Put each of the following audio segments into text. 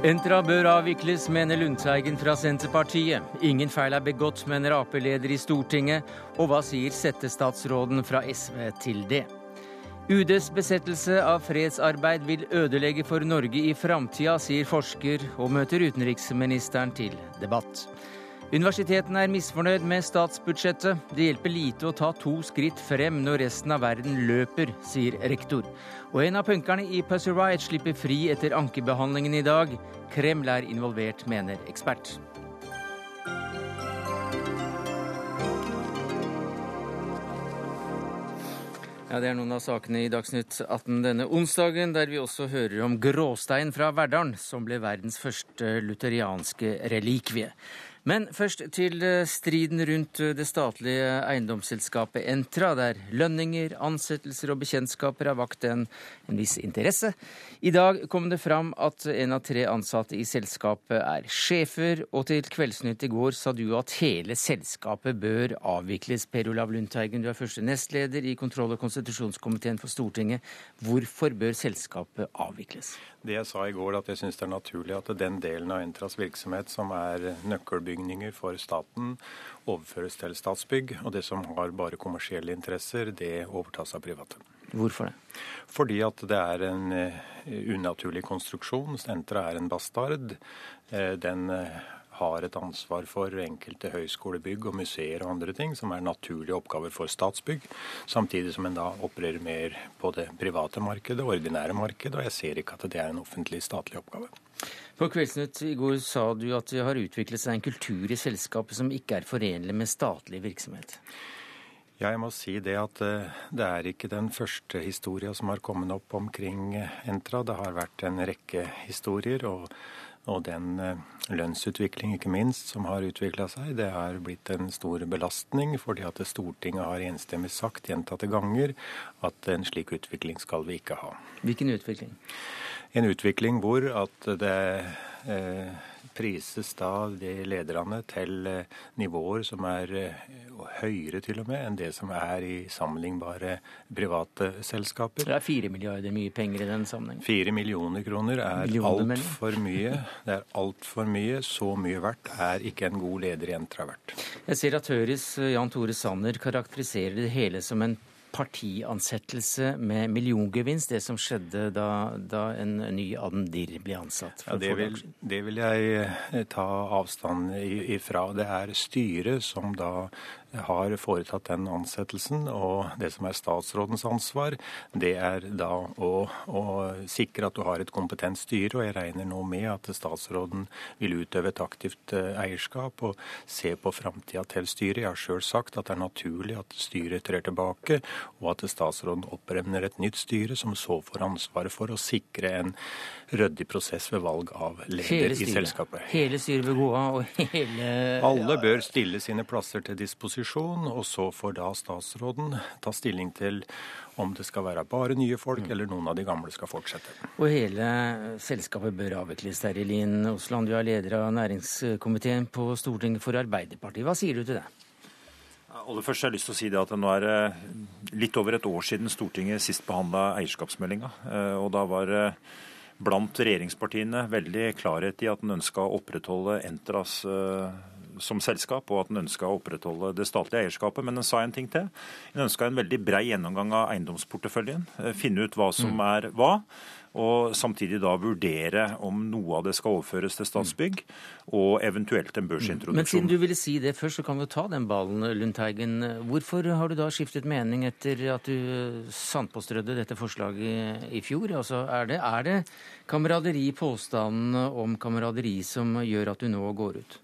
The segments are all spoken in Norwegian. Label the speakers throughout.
Speaker 1: Entra bør avvikles, mener Lundteigen fra Senterpartiet. Ingen feil er begått, mener Ap-leder i Stortinget. Og hva sier settestatsråden fra SV til det? UDs besettelse av fredsarbeid vil ødelegge for Norge i framtida, sier forsker, og møter utenriksministeren til debatt. Universitetene er misfornøyd med statsbudsjettet. Det hjelper lite å ta to skritt frem når resten av verden løper, sier rektor. Og en av punkerne i Pussy Riot slipper fri etter ankebehandlingen i dag. Kreml er involvert, mener ekspert. Ja, Det er noen av sakene i Dagsnytt 18 denne onsdagen, der vi også hører om gråstein fra Verdalen, som ble verdens første lutherianske relikvie. Men først til eh, striden rundt eh, det statlige eiendomsselskapet Entra, der lønninger, ansettelser og bekjentskaper har vakt en, en, viss interesse. I dag kom det fram at en av tre ansatte i selskapet er sjefer, og til Kveldsnytt i går sa du at hele selskapet bør avvikles. Per Olav Lundteigen, du er første nestleder i kontroll- og konstitusjonskomiteen for Stortinget. Hvorfor bør selskapet avvikles?
Speaker 2: Det jeg sa i går, at jeg syns det er naturlig at den delen av Entras virksomhet som er nøkkelbygninger for staten, overføres til Statsbygg. Og det som har bare kommersielle interesser, det overtas av private.
Speaker 1: Hvorfor det?
Speaker 2: Fordi at det er en uh, unaturlig konstruksjon. Entra er en bastard. Uh, den uh, har et ansvar for enkelte høyskolebygg og museer og andre ting, som er naturlige oppgaver for Statsbygg, samtidig som en da opererer mer på det private markedet, ordinære markedet, og jeg ser ikke at det er en offentlig statlig oppgave.
Speaker 1: På Kveldsnytt i går sa du at det har utviklet seg en kultur i selskapet som ikke er forenlig med statlig virksomhet.
Speaker 2: Ja, jeg må si det at eh, det er ikke den første historia som har kommet opp omkring Entra. Det har vært en rekke historier. og og den eh, lønnsutvikling, ikke minst, som har utvikla seg, det har blitt en stor belastning, fordi at Stortinget har enstemmig sagt gjentatte ganger at en slik utvikling skal vi ikke ha.
Speaker 1: Hvilken utvikling?
Speaker 2: En utvikling hvor at det eh, prises da de lederne til eh, nivåer som er eh, høyere til og med enn det som er i sammenlignbare private selskaper.
Speaker 1: Det er fire milliarder mye penger i den sammenhengen.
Speaker 2: Fire millioner kroner er altfor mye. Det er altfor mye. Så mye verdt er ikke en god leder i Entra verdt.
Speaker 1: Jeg ser at Høyres Jan Tore Sanner karakteriserer det hele som en partiansettelse med milliongevinst, det som skjedde da, da en ny Adendir ble ansatt?
Speaker 2: Ja, det, vil, det, vil, jeg eh, ta avstand ifra. Det er styret som da har foretatt den ansettelsen. Og det som er statsrådens ansvar, det er da å, å, sikre at du har et kompetent styre. Og jeg regner nå med at statsråden vil utøve et aktivt eh, eierskap og se på framtida til styret. Jeg har sjøl sagt at det er naturlig at styret trer tilbake, og at statsråden oppremner et nytt styre som så får ansvaret for å sikre en ryddig prosess ved valg av leder i selskapet.
Speaker 1: Hele styret bør gå av, og hele
Speaker 2: Alle bør stille sine plasser til disposisjon og så får da statsråden ta stilling til om det skal være bare nye folk, mm. eller noen av de gamle skal fortsette.
Speaker 1: Og hele selskapet bør avvikles. Terje Lien Osland, du er leder av næringskomiteen på Stortinget for Arbeiderpartiet. Hva sier du til det?
Speaker 3: Aller først har jeg lyst til å si det at det Nå er det litt over et år siden Stortinget sist behandla eierskapsmeldinga. Eh, og da var blant regjeringspartiene veldig klarhet i at en ønska å opprettholde Entras eh, som selskap, og at den ønska å opprettholde det statlige eierskapet. Men den sa en ting til. Den ønska en veldig brei gjennomgang av eiendomsporteføljen. Eh, finne ut hva som mm. er hva. Og samtidig da vurdere om noe av det skal overføres til Statsbygg, og eventuelt en børsintroduksjon.
Speaker 1: Men siden du ville si det først, så kan vi ta den ballen, Lundteigen. Hvorfor har du da skiftet mening etter at du sandpåstrødde dette forslaget i fjor? Altså, er det, er det kameraderi, påstandene om kameraderi, som gjør at du nå går ut?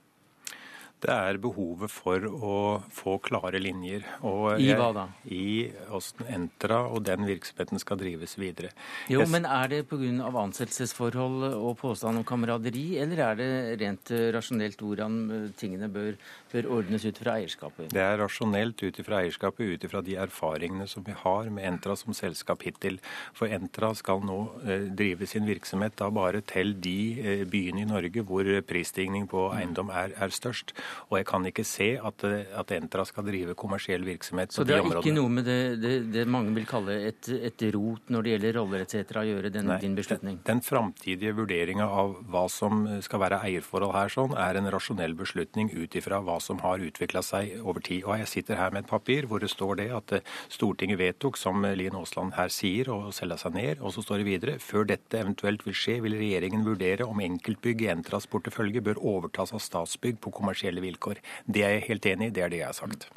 Speaker 2: Det er behovet for å få klare linjer.
Speaker 1: Og I hva da?
Speaker 2: I hvordan Entra og den virksomheten skal drives videre.
Speaker 1: Jo, jeg... Men er det pga. ansettelsesforhold og påstand om kameraderi, eller er det rent eh, rasjonelt hvordan eh, tingene bør, bør ordnes ut fra eierskapet?
Speaker 2: Det er rasjonelt ut fra eierskapet, ut fra de erfaringene som vi har med Entra som selskap hittil. For Entra skal nå eh, drive sin virksomhet da bare til de eh, byene i Norge hvor prisstigning på eiendom er, er størst. Og jeg kan ikke se at, at Entra skal drive kommersiell virksomhet
Speaker 1: på de områdene. Så det har ikke noe med det, det, det, mange vil kalle et, et rot når det gjelder roller etc. å gjøre, den, Nei, din beslutning?
Speaker 2: Den, den framtidige vurderinga av hva som skal være eierforhold her, sånn, er en rasjonell beslutning ut ifra hva som har utvikla seg over tid. Og jeg sitter her med et papir hvor det står det at Stortinget vedtok, som Lien Aasland her sier, å selge seg ned. Og så står det videre før dette eventuelt vil skje, vil regjeringen vurdere om enkeltbygg i Entras portefølje bør overtas av Statsbygg på kommersielle vilkår. Det er jeg helt enig i, det er det jeg har sagt.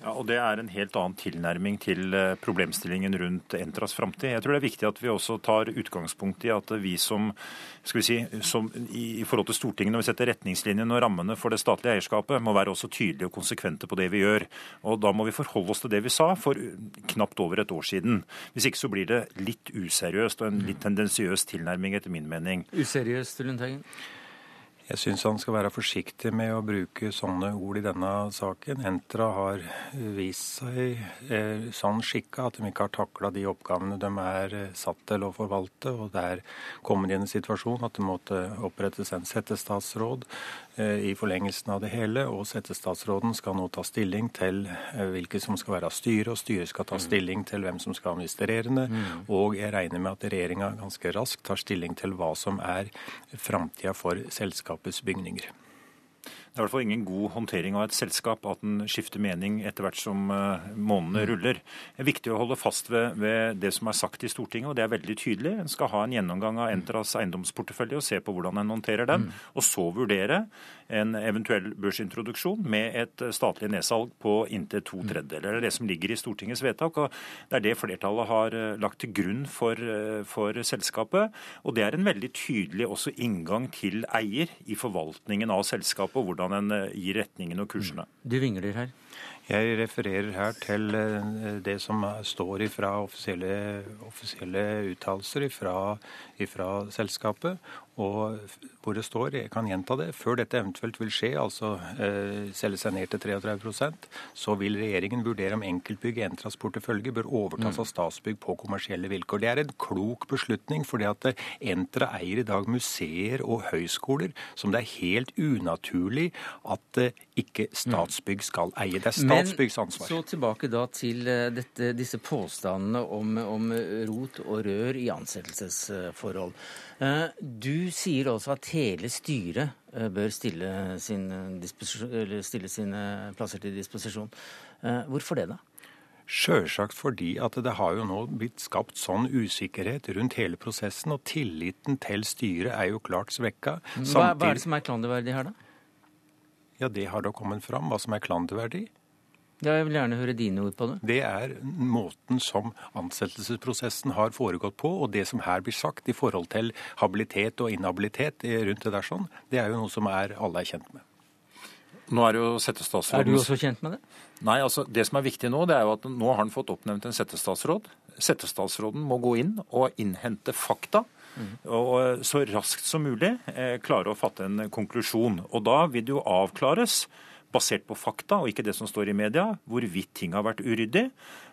Speaker 3: Ja, og Det er en helt annen tilnærming til eh, problemstillingen rundt Entras framtid. Jeg tror det er viktig at vi også tar utgangspunkt i at vi som, skal vi si, som i forhold til Stortinget, når vi setter retningslinjene og rammene for det statlige eierskapet, må være også tydelige og konsekvente på det vi gjør. Og Da må vi forholde oss til det vi sa for knapt over et år siden. Hvis ikke så blir det litt useriøst og en litt tendensiøs tilnærming, etter min mening.
Speaker 1: Useriøst, Lundteigen?
Speaker 2: Jeg syns han skal være forsiktig med å bruke sånne ord i denne saken. Entra har vist seg eh, sånn skikka at de ikke har takla de oppgavene de er eh, satt til å forvalte. Og der kommer de i en situasjon at det måtte opprettes en settestatsråd i forlengelsen av det hele. Og settestatsråden skal nå ta stilling til eh, hvilke som skal være av styret, og styret skal ta mm. stilling til hvem som skal administrere det, Mm. Og jeg regner med at regjeringa ganske raskt tar stilling til hva som er framtida for selskapets bygninger.
Speaker 3: Det er i hvert fall ingen god håndtering av et selskap at den skifter mening etter hvert som eh, månedene mm. ruller. Det er viktig å holde fast ved, ved, det som er sagt i Stortinget, og det er veldig tydelig. En skal ha en gjennomgang av Entras eiendomsportefølje og se på hvordan en håndterer den, og så vurdere en eventuell børsintroduksjon med et statlig nedsalg på inntil to tredjedeler. Det er det som ligger i Stortingets vedtak, og det er det flertallet har eh, lagt til grunn for, eh, for selskapet. Og det er en veldig tydelig også inngang til eier i forvaltningen av selskapet, og hvordan en eh, gir retningen og kursene.
Speaker 1: Du vingler her.
Speaker 2: Jeg refererer her til det som står fra offisielle, offisielle uttalelser fra selskapet og hvor det står, jeg kan gjenta det, før dette eventuelt vil skje, altså eh, selge seg ned til 33% så vil regjeringen vurdere om enkeltbygg i Entras portefølje bør overtas mm. av Statsbygg på kommersielle vilkår. Det er en klok beslutning, fordi at eh, Entra eier i dag museer og høyskoler som det er helt unaturlig at eh, ikke Statsbygg skal eie. Det er Statsbyggs ansvar.
Speaker 1: Men så tilbake da til eh, dette, disse påstandene om, om rot og rør i ansettelsesforhold. Du sier også at hele styret eh, bør stille, sin stille sine plasser til disposisjon. Eh, hvorfor det, da?
Speaker 2: Sjølsagt fordi at det har jo nå blitt skapt sånn usikkerhet rundt hele prosessen, og tilliten til styret er jo klart svekka.
Speaker 1: Hva, hva er det som er klanderverdig her, da?
Speaker 2: Ja, det har da kommet fram, hva som er klanderverdig.
Speaker 1: Ja, jeg vil gjerne høre dine ord på det.
Speaker 2: Det er måten som ansettelsesprosessen har foregått på, og det som her blir sagt i forhold til habilitet og inhabilitet rundt det der sånn, det er jo noe som er, alle er kjent med.
Speaker 3: Nå Er det jo settestatsråd.
Speaker 1: Er du også kjent med det?
Speaker 3: Nei, altså det som er viktig nå, det er jo at nå har han fått oppnevnt en settestatsråd. Settestatsråden må gå inn og innhente fakta. Mm. Og så raskt som mulig eh, klare å fatte en konklusjon. Og da vil det jo avklares basert på fakta og ikke det som står i media, hvorvidt ting har vært uryddig.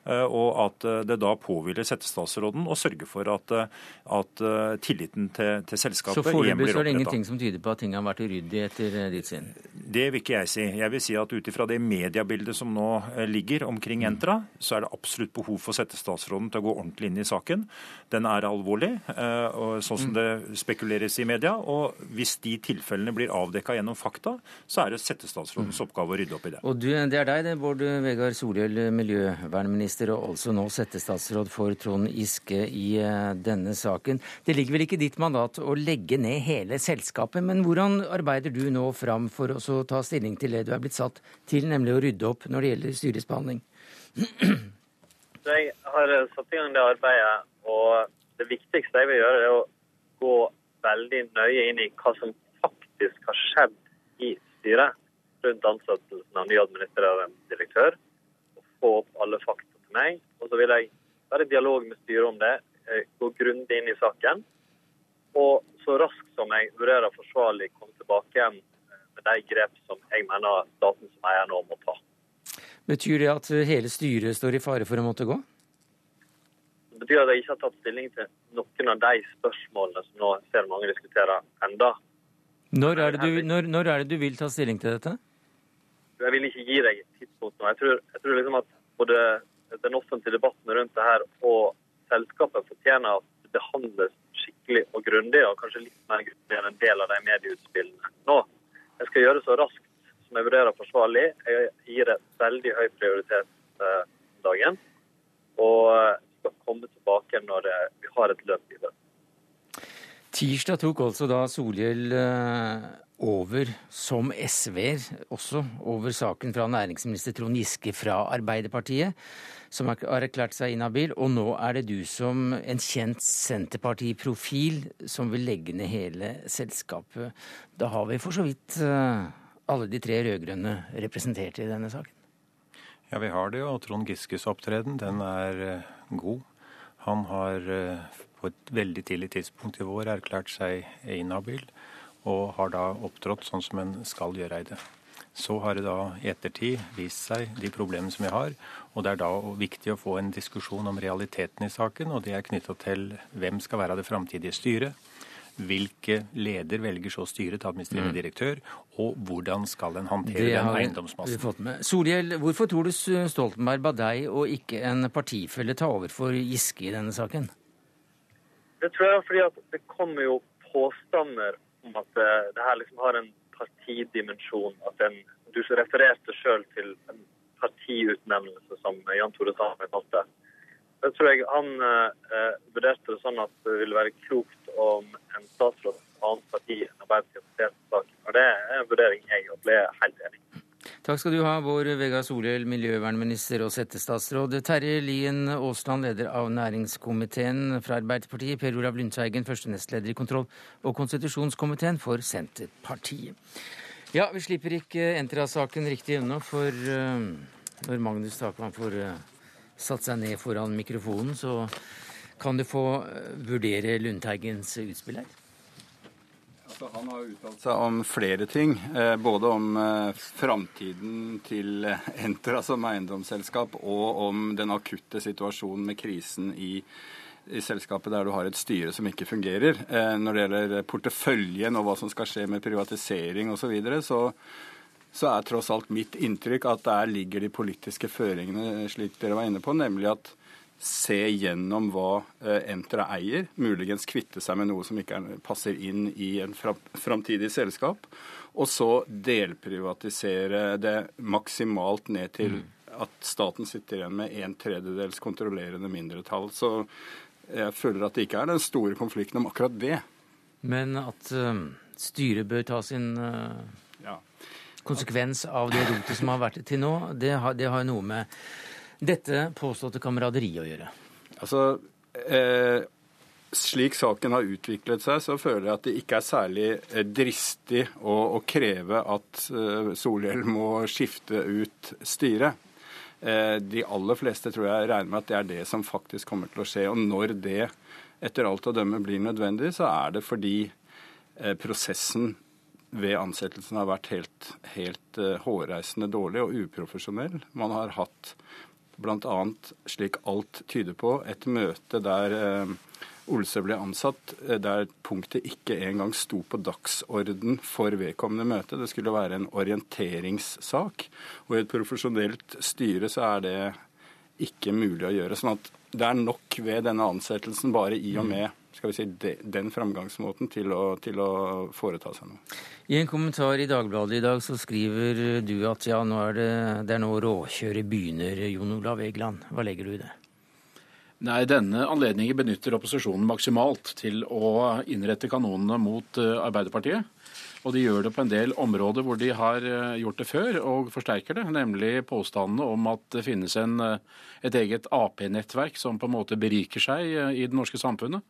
Speaker 3: Eh, og at eh, det da påhviler settestatsråden å sørge for at, eh, at tilliten til, til selskapet
Speaker 1: igjen blir oppretta. Så foreløpig er det ingenting som tyder på at ting har vært uryddig etter ditt syn?
Speaker 3: Det vil ikke jeg si. Jeg vil si at ut ifra det mediebildet som nå ligger omkring mm. Entra, så er det absolutt behov for settestatsråden til å gå ordentlig inn i saken. Den er alvorlig, sånn som mm. det spekuleres i media. Og hvis de tilfellene blir avdekka gjennom fakta, så er det settestatsrådens mm. oppgave å rydde opp i det.
Speaker 1: Og du, Det er deg, det, Bård Vegar Solhjell, miljøvernminister finansminister og også nå settestatsråd for Trond Giske i eh, denne saken. Det ligger vel ikke i ditt mandat å legge ned hele selskapet, men hvordan arbeider du nå fram for å ta stilling til det du er blitt satt til, nemlig å rydde opp når det gjelder styrets behandling?
Speaker 4: Jeg har satt i gang det arbeidet, og det viktigste jeg vil gjøre, er å gå veldig nøye inn i hva som faktisk har skjedd i styret rundt ansettelsen av ny administrerende direktør, og få opp alle fakta meg. Og så vil jeg være i dialog med styret om det, eh, gå grundig inn i saken. Og så raskt som jeg vurderer forsvarlig, komme tilbake igjen eh, med de grep som jeg mener staten som eier nå må ta.
Speaker 1: Betyr det at hele styret står i fare for å måtte gå?
Speaker 4: Det betyr at jeg ikke har tatt stilling til noen av de spørsmålene som nå ser mange diskuterer enda.
Speaker 1: Når er, du, når, når er det du vil ta stilling til dette?
Speaker 4: jeg vil ikke gi deg et tidspunkt nå. Jeg tror, jeg tror liksom at både den offentlige debatten rundt det her og selskapet fortjener at det behandles skikkelig og grundig, og kanskje litt mer grundig enn en del av de medieutspillene nå. Jeg skal gjøre det så raskt som jeg vurderer forsvarlig. Jeg gir det veldig høy prioritet eh, dagen. Og skal komme tilbake når vi har et løp i det.
Speaker 1: Tirsdag tok altså da Solhjell eh, over som SV-er, også over saken fra næringsminister Trond Giske fra Arbeiderpartiet, som har erklært seg inhabil. Og nå er det du som en kjent Senterpartiprofil som vil legge ned hele selskapet. Da har vi for så vidt eh, alle de tre rød-grønne representert i denne saken.
Speaker 2: Ja, vi har det jo. Trond Giskes opptreden, den er eh, god. Han har på et veldig tidlig tidspunkt i vår erklært seg inhabil, og har da opptrådt sånn som en skal gjøre i det. Så har det da i ettertid vist seg de problemene som vi har, og det er da viktig å få en diskusjon om realiteten i saken, og det er knytta til hvem skal være det framtidige styret. Hvilke leder velger så styret til administrerende mm. direktør, og hvordan skal en håndtere den eiendomsmassen?
Speaker 1: Solhjell, hvorfor tror du Stoltenberg ba deg og ikke en partifelle ta over for Giske i denne saken?
Speaker 4: Det tror jeg er fordi at det kommer jo påstander om at det, det her liksom har en partidimensjon. At en, du refererte sjøl til en partiutnevnelse, som Jan Tore Sanner kalte det. Jeg tror jeg han eh, vurderte det sånn at det ville være klokt om en statsråd fra et annet parti enn Arbeiderpartiet saken. Og det er en vurdering jeg ble helt enig i.
Speaker 1: Takk skal du ha, vår Vegard Solhjell, miljøvernminister og settestatsråd. Terje Lien Aasland, leder av næringskomiteen fra Arbeiderpartiet. Per Olav Lundteigen, første nestleder i kontroll- og konstitusjonskomiteen for Senterpartiet. Ja, vi slipper ikke Entra-saken riktig unna, for uh, når Magnus Takvam får uh, satt seg ned foran mikrofonen, så kan du få uh, vurdere Lundteigens utspill her.
Speaker 5: Altså, han har uttalt seg om flere ting. Eh, både om eh, framtiden til Entra som eiendomsselskap, og om den akutte situasjonen med krisen i, i selskapet der du har et styre som ikke fungerer. Eh, når det gjelder porteføljen og hva som skal skje med privatisering osv., så, videre, så så er tross alt mitt inntrykk at der ligger de politiske føringene, slik dere var inne på, nemlig at se gjennom hva eh, Entra eier, muligens kvitte seg med noe som ikke passer inn i en framtidig selskap, og så delprivatisere det maksimalt ned til mm. at staten sitter igjen med en tredjedels kontrollerende mindretall. Så jeg føler at det ikke er den store konflikten om akkurat det.
Speaker 1: Men at uh, styret bør ta sin uh, ja. Konsekvens av det rotet som har vært til nå, det har, det har noe med dette påståtte kameraderiet å gjøre?
Speaker 5: Altså, eh, slik saken har utviklet seg, så føler jeg at det ikke er særlig eh, dristig å, å kreve at eh, Solhjell må skifte ut styret. Eh, de aller fleste tror jeg regner med at det er det som faktisk kommer til å skje. Og når det etter alt å dømme blir nødvendig, så er det fordi eh, prosessen ved ansettelsen har vært helt, helt uh, hårreisende dårlig og uprofesjonell. Man har hatt bl.a. slik alt tyder på, et møte der eh, Olse ble ansatt, eh, der punktet ikke engang sto på dagsorden for vedkommende møte. Det skulle være en orienteringssak. Og i et profesjonelt styre så er det ikke mulig å gjøre. sånn at det er nok ved denne ansettelsen, bare i og mm. med skal vi si, den framgangsmåten til å, til å foreta seg noe.
Speaker 1: I en kommentar i Dagbladet i dag så skriver du at ja, nå er det, det er nå råkjøret begynner, Jon Olav Egeland. Hva legger du i det?
Speaker 6: Nei, Denne anledningen benytter opposisjonen maksimalt til å innrette kanonene mot eh, Arbeiderpartiet. Og de gjør det på en del områder hvor de har eh, gjort det før, og forsterker det. Nemlig påstandene om at det finnes en, eh, et eget Ap-nettverk som på en måte beriker seg i det norske samfunnet.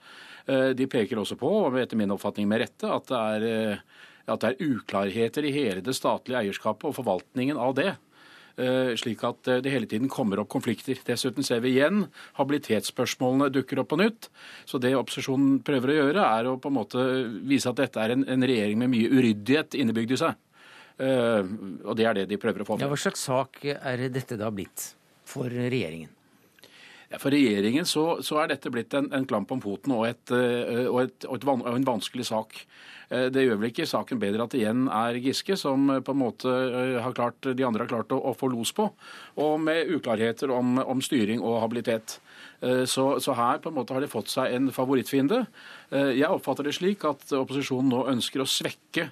Speaker 6: Eh, de peker også på, og etter min oppfatning med rette, at det, er, eh, at det er uklarheter i hele det statlige eierskapet og forvaltningen av det. Eh, slik at det hele tiden kommer opp konflikter. Dessuten ser vi igjen habilitetsspørsmålene dukker opp på nytt. Så det opposisjonen prøver å gjøre, er å på en måte vise at dette er en, en regjering med mye uryddighet innebygd i seg. Og det er det de prøver å få med.
Speaker 1: Ja, hva slags sak er dette da blitt for regjeringen?
Speaker 6: Ja, for regjeringen så, så, er dette blitt en, en klamp om foten og, et, og, et, og, et, og, en vanskelig sak. Det gjør vel ikke saken bedre at det igjen er Giske som på en måte har klart, de andre har klart å, å få los på, og med uklarheter om, om styring og habilitet. Så, så, her på en måte har de fått seg en favorittfiende. Jeg oppfatter det slik at opposisjonen nå ønsker å svekke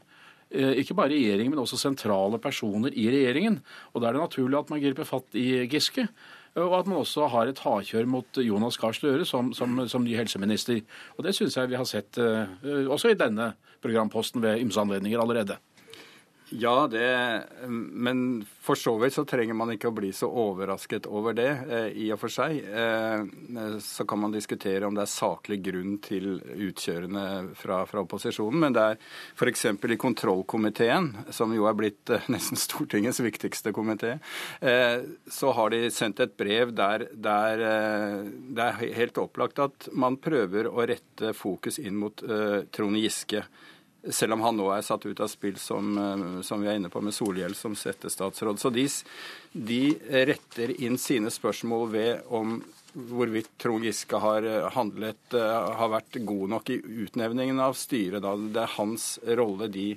Speaker 6: ikke bare regjeringen, men også sentrale personer i regjeringen. Og Da er det naturlig at man griper fatt i Giske. Og at man også har et hardkjør mot Jonas Gahr Støre som, som, som, ny helseminister. Og Det syns jeg vi har sett uh, også i denne programposten ved ymse anledninger allerede.
Speaker 5: Ja, det, men for så vidt så trenger man ikke å bli så overrasket over det, eh, i og for seg. Eh, så kan man diskutere om det er saklig grunn til utkjørende fra, fra opposisjonen. Men det er f.eks. i kontrollkomiteen, som jo er blitt eh, nesten Stortingets viktigste komité, eh, så har de sendt et brev der, der eh, det er helt opplagt at man prøver å rette fokus inn mot eh, Trond Giske selv om han nå er satt ut av spill, som, eh, som vi er inne på med Solhjell som settestatsråd. Så de, de, retter inn sine spørsmål ved om hvorvidt Trond Giske har eh, handlet, eh, har vært god nok i utnevningen av styret. Da. Det er hans rolle de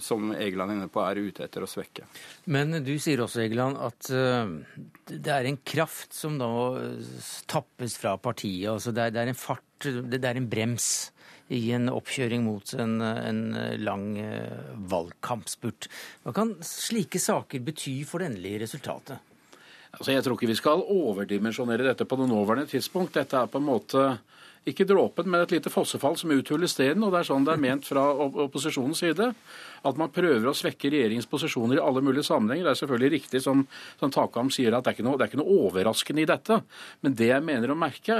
Speaker 5: som Egeland er inne på, er ute etter å svekke.
Speaker 1: Men du sier også, Egeland, at det er en kraft som da tappes fra partiet. Altså det, er, det er en fart, det er en brems i en oppkjøring mot en, en lang eh, valgkampspurt. Hva kan slike saker bety for det endelige resultatet?
Speaker 6: Altså, jeg tror ikke vi skal overdimensjonere dette på det nåværende tidspunkt. Dette er på en måte ikke dråpen, men et lite fossefall som uthuller steden. Og det er sånn det er ment fra opposisjonens side. At man prøver å svekke regjeringens posisjoner i alle mulige sammenhenger. Det er selvfølgelig riktig som, som Takam sier, at det er, noe, det er ikke noe overraskende i dette. Men det jeg mener å merke,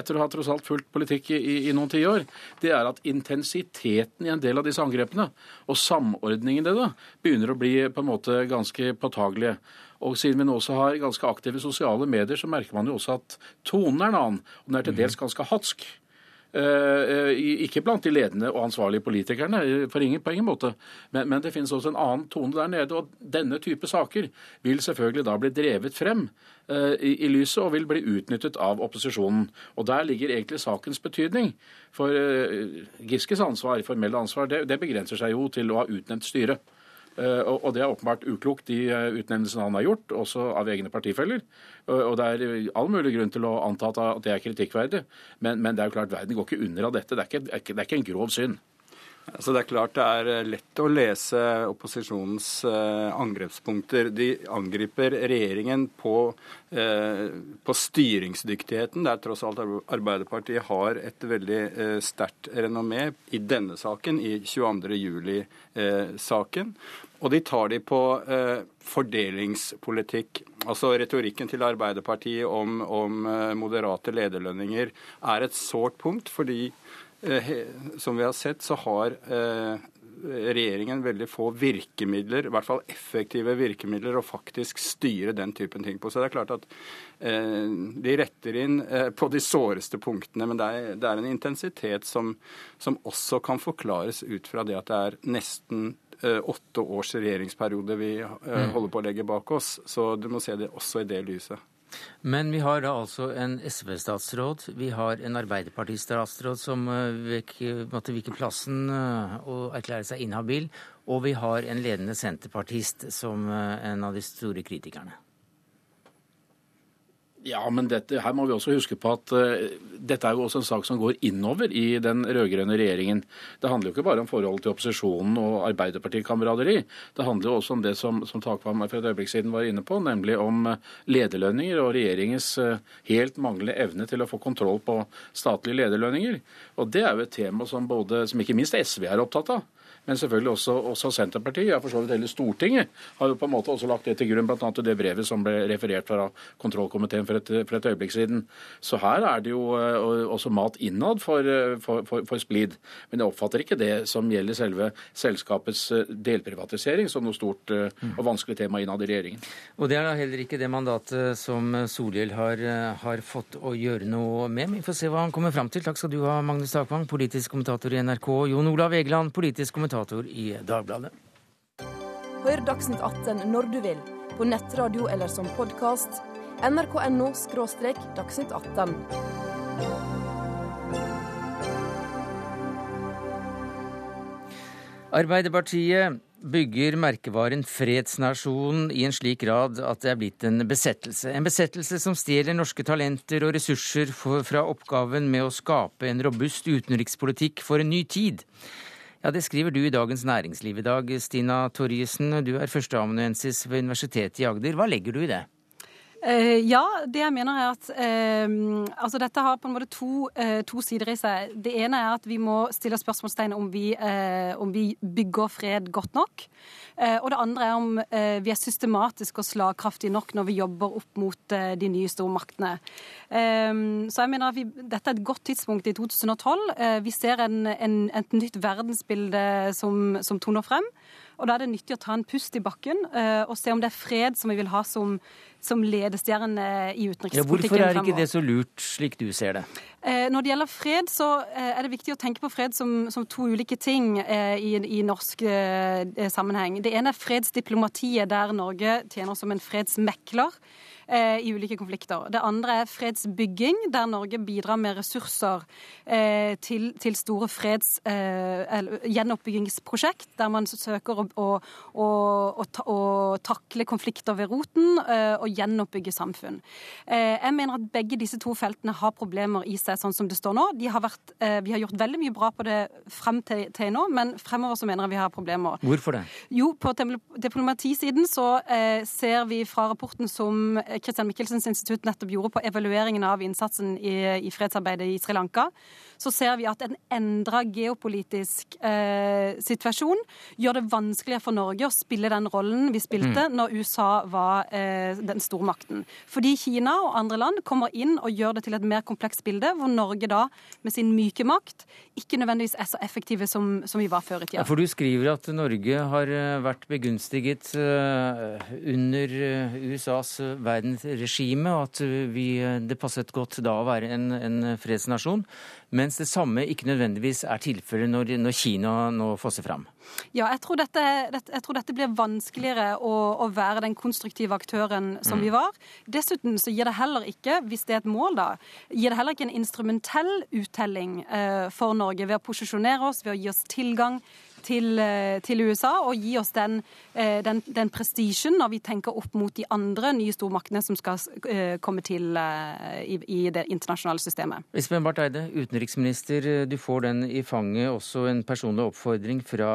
Speaker 6: etter å ha tross alt fulgt politikk i, i, i noen tiår, det er at intensiteten i en del av disse angrepene, og samordningen i det, begynner å bli på en måte ganske påtagelige. Og siden vi nå også har ganske aktive sosiale medier, så merker man jo også at tonen er en annen. Og den er til dels ganske hatsk. Uh, ikke blant de ledende og ansvarlige politikerne, for ingen, på ingen måte. Men, men, det finnes også en annen tone der nede. Og denne type saker vil selvfølgelig da bli drevet frem uh, i, i, lyset og vil bli utnyttet av opposisjonen. Og der ligger egentlig sakens betydning. For uh, Giskes ansvar, formelle ansvar, det, det begrenser seg jo til å ha utnevnt styret. Eh, og det er åpenbart uklokt, de eh, utnevnelsene han har gjort, også av egne partifeller. Og det er all mulig grunn til å anta at det er kritikkverdig. Men, men det er jo klart, verden går ikke under av dette. Det er ikke, det er ikke en grov synd.
Speaker 5: Altså det er klart det er eh, lett å lese opposisjonens eh, angrepspunkter. De angriper regjeringen på, eh, på, styringsdyktigheten, der tross alt Arbeiderpartiet har et veldig eh, sterkt renommé i denne saken, i 22. juli-saken. Og de tar de på fordelingspolitikk. Altså Retorikken til Arbeiderpartiet om, om moderate lederlønninger er et sårt punkt, fordi som vi har sett, så har eh, regjeringen veldig få virkemidler, i hvert fall effektive virkemidler, å faktisk styre den typen ting på. Så det er klart at eh, de retter inn eh, på de såreste punktene, men det er, det er en intensitet som, som, også kan forklares ut fra det at det er nesten eh, åtte års regjeringsperiode vi eh, mm. holder på å legge bak oss. Så du må se det også i det lyset.
Speaker 1: Men vi har da altså en SV-statsråd, vi har en Arbeiderparti-statsråd som eh, måtte vike plassen eh, og erklære seg inhabil, og vi har en ledende senterpartist som eh, en av de store kritikerne.
Speaker 6: Ja, men dette, her må vi også huske på at uh, dette er jo også en sak som går innover i den rød-grønne regjeringen. Det handler jo ikke bare om forholdet til opposisjonen og Arbeiderpartikameraderi. Det handler jo også om det som, som Takvam for et øyeblikk siden var inne på, nemlig om uh, lederlønninger og regjeringens uh, helt manglende evne til å få kontroll på statlige lederlønninger. Og Det er jo et tema som, både, som ikke minst SV er opptatt av men selvfølgelig også, også Senterpartiet, ja for så vidt hele Stortinget, har jo på en måte også lagt det til grunn, bl.a. det brevet som ble referert fra kontrollkomiteen for et, for et, øyeblikk siden. Så her er det jo uh, også mat innad eh, for, for, for, splid. Men jeg oppfatter ikke det som gjelder selve selskapets eh, delprivatisering som noe stort og vanskelig tema innad i regjeringen.
Speaker 1: Og det er da heller ikke det mandatet som Solhjell har, har fått å gjøre noe med. Vi får se hva han kommer fram til. Takk skal du ha, Magnus Takvang, politisk kommentator i NRK. Jon Olav Egeland, politisk kommentator kommentator i Dagbladet.
Speaker 7: Hør Dagsnytt 18 når du vil, på nettradio eller som podkast. nrk.no dagsnytt 18.
Speaker 1: Arbeiderpartiet bygger merkevaren fredsnasjonen i en slik grad at det er blitt en besettelse. En besettelse som stjeler norske talenter og ressurser fra oppgaven med å skape en robust utenrikspolitikk for en ny tid. Ja, Det skriver du i Dagens Næringsliv i dag, Stina Torjussen. Du er førsteamanuensis ved Universitetet i Agder. Hva legger du i det?
Speaker 8: Uh, ja, det jeg mener er at uh, altså dette har på en måte to, uh, to, sider i seg. Det ene er at vi må stille spørsmålstegn om vi, om vi bygger fred godt nok. og det andre er om vi er systematiske og slagkraftige nok når vi jobber opp mot de nye stormaktene. så jeg mener at vi, dette er et godt tidspunkt i 2012. vi ser en, en, et nytt verdensbilde som, som toner frem. Og Da er det nyttig å ta en pust i bakken uh, og se om det er fred som vi vil ha som, som ledestjerne i utenrikspolitikken. Ja,
Speaker 1: hvorfor er ikke det så lurt, slik du ser det?
Speaker 8: Uh, når det gjelder fred, så er det viktig å tenke på fred som, som to ulike ting i, i, norsk sammenheng. Det ene er fredsdiplomatiet, der Norge tjener som en fredsmekler eh, i ulike konflikter. Det andre er fredsbygging, der Norge bidrar med ressurser eh, til, til, store freds- eller gjenoppbyggingsprosjekt, der man søker å, å, å, å takle konflikter ved roten eh, og gjenoppbygge samfunn. Eh, jeg mener at begge disse to feltene har problemer i seg, sånn som det står nå. Har vært, eh, vi har gjort veldig mye bra på det frem til, til, nå, men fremover så mener jeg vi har problemer.
Speaker 1: Hvorfor det?
Speaker 8: Jo, på diplomatisiden så ser vi fra rapporten som Christian Michelsens institutt nettopp gjorde på evalueringen av innsatsen i, i fredsarbeidet i Sri Lanka, så ser vi at en endra geopolitisk eh, situasjon gjør det vanskeligere for Norge å spille den rollen vi spilte mm. når USA var eh, den stormakten. Fordi Kina og andre land kommer inn og gjør det til et mer komplekst bilde, hvor Norge da med sin myke makt ikke nødvendigvis er så effektive som, som vi var før i tida.
Speaker 1: Ja, for du skriver at Norge har eh, vært begunstiget uh, under eh, USAs verdensregime, og at vi, det passet godt da å være en, en fredsnasjon. Mens det samme ikke nødvendigvis er tilfellet når, når, Kina nå fosser fram.
Speaker 8: Ja, jeg tror dette, jeg tror dette blir vanskeligere å, å, være den konstruktive aktøren som mm. vi var. Dessuten så gir det heller ikke, hvis det er et mål, da, gir det heller ikke en instrumentell uttelling eh, for Norge ved å posisjonere oss, ved å gi oss tilgang til, eh, til, USA og gi oss den, eh, den, den prestisjen når vi tenker opp mot de andre nye stormaktene som skal eh, komme til i, i det internasjonale systemet.
Speaker 1: Espen Barth Eide, utenriksminister. Du får den i fanget. Også en personlig oppfordring fra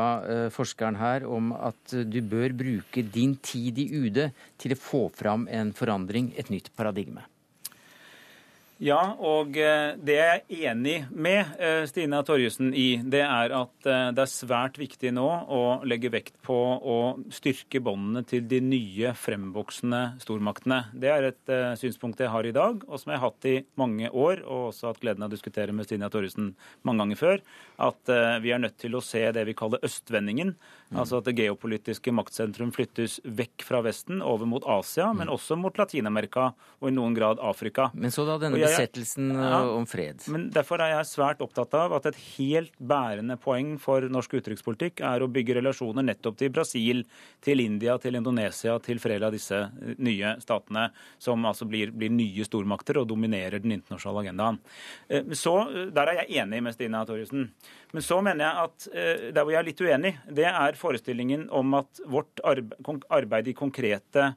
Speaker 1: forskeren her om at du bør bruke din tid i UD til å få fram en forandring, et nytt paradigme.
Speaker 9: Ja, og eh, det jeg er enig med eh, Stina Torjussen i, det er at eh, det er svært viktig nå å legge vekt på å styrke båndene til de nye fremvoksende stormaktene. Det er et synspunkt jeg har i dag, og som jeg har hatt i mange år, og også hatt gleden av å diskutere med Stina Torjussen mange ganger før, at vi er nødt til å se det vi kaller østvendingen. Mm. Altså at det geopolitiske maktsentrum flyttes vekk fra Vesten, over mot Asia, mm. men også mot Latin-Amerika og i noen grad Afrika.
Speaker 1: Men så da denne besettelsen ja, eh, om fred.
Speaker 9: Men Derfor er jeg svært opptatt av at et helt bærende poeng for norsk utenrikspolitikk er å bygge relasjoner nettopp til Brasil, til India, til Indonesia, til flere av disse eh, nye statene, som altså blir, blir nye stormakter og dominerer den internasjonale agendaen. Eh, så Der er jeg enig med Stina Torjussen. Men så mener jeg at der hvor jeg er litt uenig, det er forestillingen om at vårt arbeid i konkrete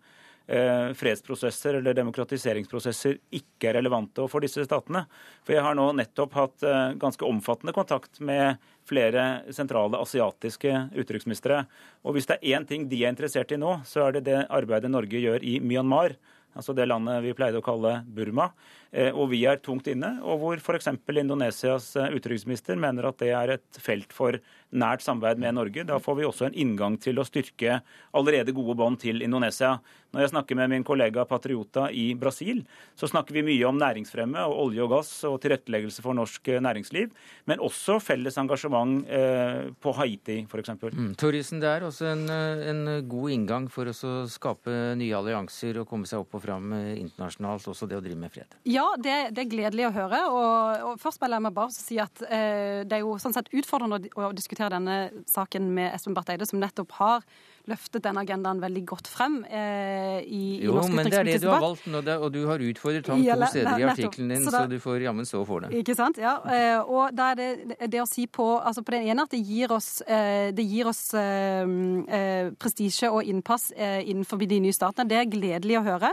Speaker 9: Eh, fredsprosesser eller demokratiseringsprosesser ikke er relevante for disse statene. For jeg har nå nettopp hatt eh, ganske omfattende kontakt med flere sentrale asiatiske utenriksministre. Og hvis det er én ting de er interessert i nå, så er det det arbeidet Norge gjør i Myanmar. Altså det landet vi pleide å kalle Burma. Eh, og vi er tungt inne, og hvor f.eks. Indonesias utenriksminister mener at det er et felt for nært samarbeid med Norge. Da får vi også en inngang til å styrke allerede gode bånd til Indonesia. Når jeg snakker med min kollega Patriota i Brasil, så snakker vi mye om næringsfremme og olje og gass og tilretteleggelse for norsk eh, næringsliv, men også felles engasjement eh, på Haiti f.eks. Mm.
Speaker 1: Torjussen, det er også en, eh, en, god inngang for å skape nye allianser og komme seg opp og fram internasjonalt, også det å drive med fred?
Speaker 8: Ja, det, det er gledelig å høre. Og, og først vil jeg bare si at eh, det er jo sånn sett utfordrende å, å diskutere denne saken med Espen Barth Eide, som nettopp har løftet den agendaen veldig godt frem eh, i, i
Speaker 1: Jo, men det er det du har valgt nå, det- og du har utfordret ham
Speaker 8: Ja,
Speaker 1: to steder i artikkelen din,
Speaker 8: Så
Speaker 1: så, du får jammen stå for det.
Speaker 8: Ikke sant? Ja. eh, Og da er det det å si på altså på den ene at det gir oss, eh, det gir oss eh, eh, prestisje og innpass eh, innenfor de nye statene. Det er gledelig å høre.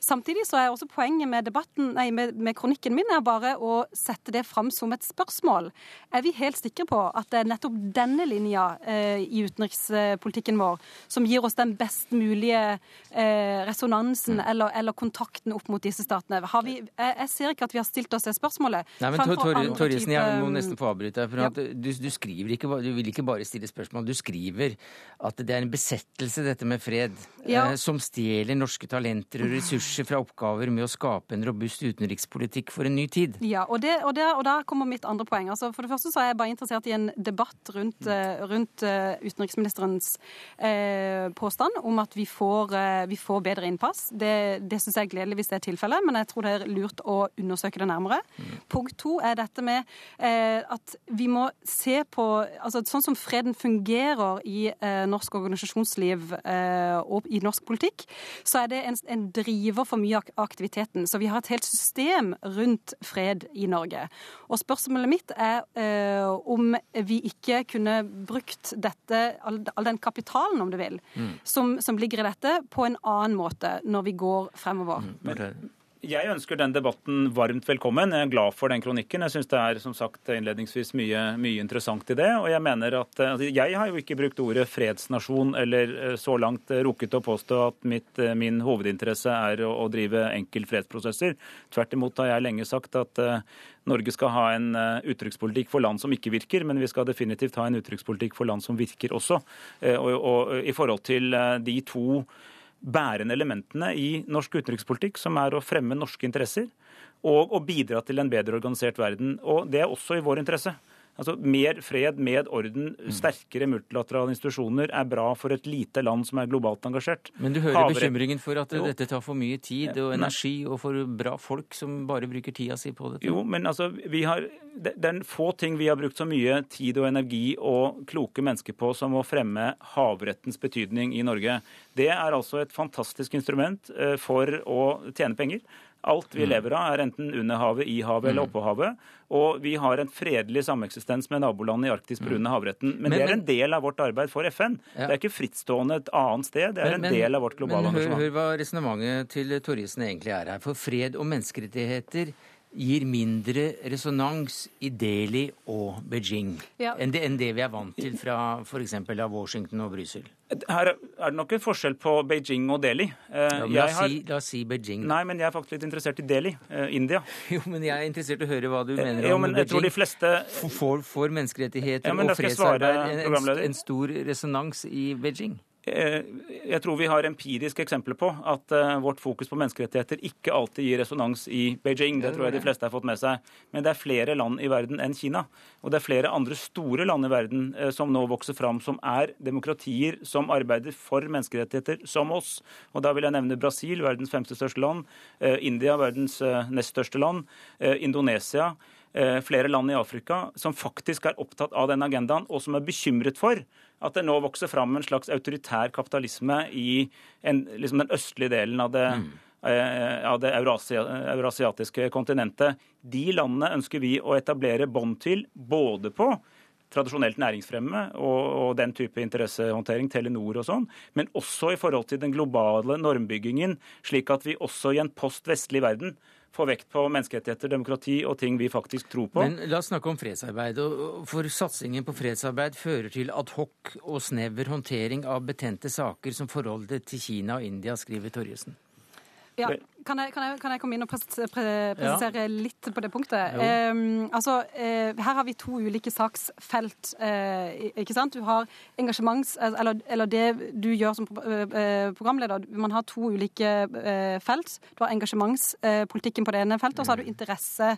Speaker 8: Samtidig så er også poenget med debatten, nei, med, med kronikken min er bare å sette det fram som et spørsmål. Er vi helt sikre på at det er nettopp denne linja eh, i utenrikspolitikken vår som gir oss den best mulige eh, resonansen
Speaker 1: Mm.
Speaker 8: eller, eller kontakten opp mot disse statene? Har vi, jeg, jeg ser ikke at vi har stilt oss det spørsmålet.
Speaker 1: Nei, men
Speaker 8: Fremfor
Speaker 1: Tor- Tor- jeg må nesten få avbryte deg. For
Speaker 8: Ja.
Speaker 1: du, du skriver ikke, du vil ikke bare stille spørsmål, du skriver at det er en besettelse, dette med fred,
Speaker 8: Ja.
Speaker 1: eh, som stjeler norske talenter og ressurser fra oppgaver med å skape en robust utenrikspolitikk for en ny tid.
Speaker 8: Ja, og, det, og, det, og der kommer mitt andre poeng. Altså, for det første så er jeg bare interessert i en debatt rundt, eh, rundt eh, utenriksministerens eh, påstand om at vi får, eh, vi får bedre innpass. Det, det syns jeg er gledelig hvis det er tilfellet, men jeg tror det er lurt å undersøke det nærmere. Punkt to er dette med eh, at vi må se på altså Sånn som freden fungerer i eh, norsk organisasjonsliv eh, og i norsk politikk, så er det en, en driver for mye av aktiviteten. Så vi har et helt system rundt fred i Norge. Og spørsmålet mitt er eh, om vi ikke kunne brukt dette, all, all den kapitalen, om du vil, som, som ligger i dette, på en annen måte når vi går fremover.
Speaker 9: Jeg ønsker den debatten varmt velkommen. Jeg er glad for den kronikken. Jeg syns det er som sagt innledningsvis mye, mye interessant i det. Og jeg mener at altså, Jeg har jo ikke brukt ordet fredsnasjon eller eh, så langt eh, rukket å påstå at mitt, eh, min hovedinteresse er å, å drive enkel fredsprosesser. Tvert imot har jeg lenge sagt at uh, Norge skal ha en eh, utenrikspolitikk for land som ikke virker, men vi skal definitivt ha en utenrikspolitikk for land som virker også. Eh, Og, og i forhold til eh, de to bærende elementene i norsk utenrikspolitikk, som er å fremme norske interesser og å bidra til en bedre organisert verden. Og det er også i vår interesse. Altså, Mer fred, med orden, sterkere multilaterale institusjoner er bra for et lite land som er globalt engasjert.
Speaker 1: Men du hører
Speaker 9: Havre...
Speaker 1: bekymringen for at
Speaker 9: Jo.
Speaker 1: dette tar for mye tid og energi, og for bra folk som bare bruker tida si på dette?
Speaker 9: Jo, men altså, vi har, det det er få ting vi har brukt så mye tid og energi og kloke mennesker på som å fremme havrettens betydning i Norge. Det er altså et fantastisk instrument eh, for å tjene penger. Alt vi lever av, er enten under havet, i havet eller oppå havet. Og vi har en fredelig sameksistens med nabolandene i Arktis pga. havretten. Men,
Speaker 1: Men-
Speaker 9: det er en del av vårt arbeid for FN.
Speaker 1: Ja.
Speaker 9: Det er ikke frittstående et annet sted. Det er en del av vårt globale
Speaker 1: men hør, hør hva resonnementet til Torjussen egentlig er her. For fred og menneskerettigheter gir mindre resonans i Delhi og Beijing
Speaker 8: Ja.
Speaker 1: enn, det, enn det vi er vant til fra f.eks. av Washington og Brussel.
Speaker 9: Her er det nok en forskjell på Beijing og Delhi. Eh,
Speaker 1: Ja, men la,
Speaker 9: har-
Speaker 1: si, la oss si Beijing.
Speaker 9: Nei, men jeg er faktisk litt interessert i Delhi, eh, India.
Speaker 1: Jo, men jeg er interessert i å høre hva du mener
Speaker 9: Jo,
Speaker 1: om
Speaker 9: men jeg tror de fleste
Speaker 1: Får, får menneskerettigheter
Speaker 9: Ja, men
Speaker 1: og fredsarbeid en, en, en stor resonans i Beijing?
Speaker 9: Eh, Jeg tror vi har empiriske eksempler på at eh, vårt fokus på menneskerettigheter ikke alltid gir resonans i Beijing. Det tror jeg de fleste har fått med seg. Men det er flere land i verden enn Kina. Og det er flere andre store land i verden eh, som nå vokser fram, som er demokratier som arbeider for menneskerettigheter, som oss. Og da vil jeg nevne Brasil, verdens femte største land. India, verdens nest største land. Indonesia. Eh, flere land i Afrika som faktisk er opptatt av den agendaen, og som er bekymret for at det nå vokser fram en slags autoritær kapitalisme i en, liksom den østlige delen av det, eh, av det eurasia, eurasiatiske kontinentet. De landene ønsker vi å etablere bånd til, både på tradisjonelt næringsfremme og, og den type interessehåndtering, Telenor og sånn, men også i forhold til den globale normbyggingen, slik at vi også i en post-vestlig verden får vekt på menneskerettigheter, demokrati og ting vi faktisk tror på.
Speaker 1: Men la oss snakke om fredsarbeid. For satsingen på fredsarbeid fører til adhoc og snever håndtering av betente saker som forholdet til Kina og India, skriver Torjussen.
Speaker 8: Ja, kan jeg, kan, jeg, kan jeg komme inn og pres, pre, presisere litt på det punktet? Eh, altså, uh, her har vi to ulike saksfelt. Uh, ikke sant? Du har engasjements... Eller, eller det du gjør som eh, programleder. Man har to ulike uh, felt. Du har engasjementspolitikken på det ene feltet, og så har du interesse,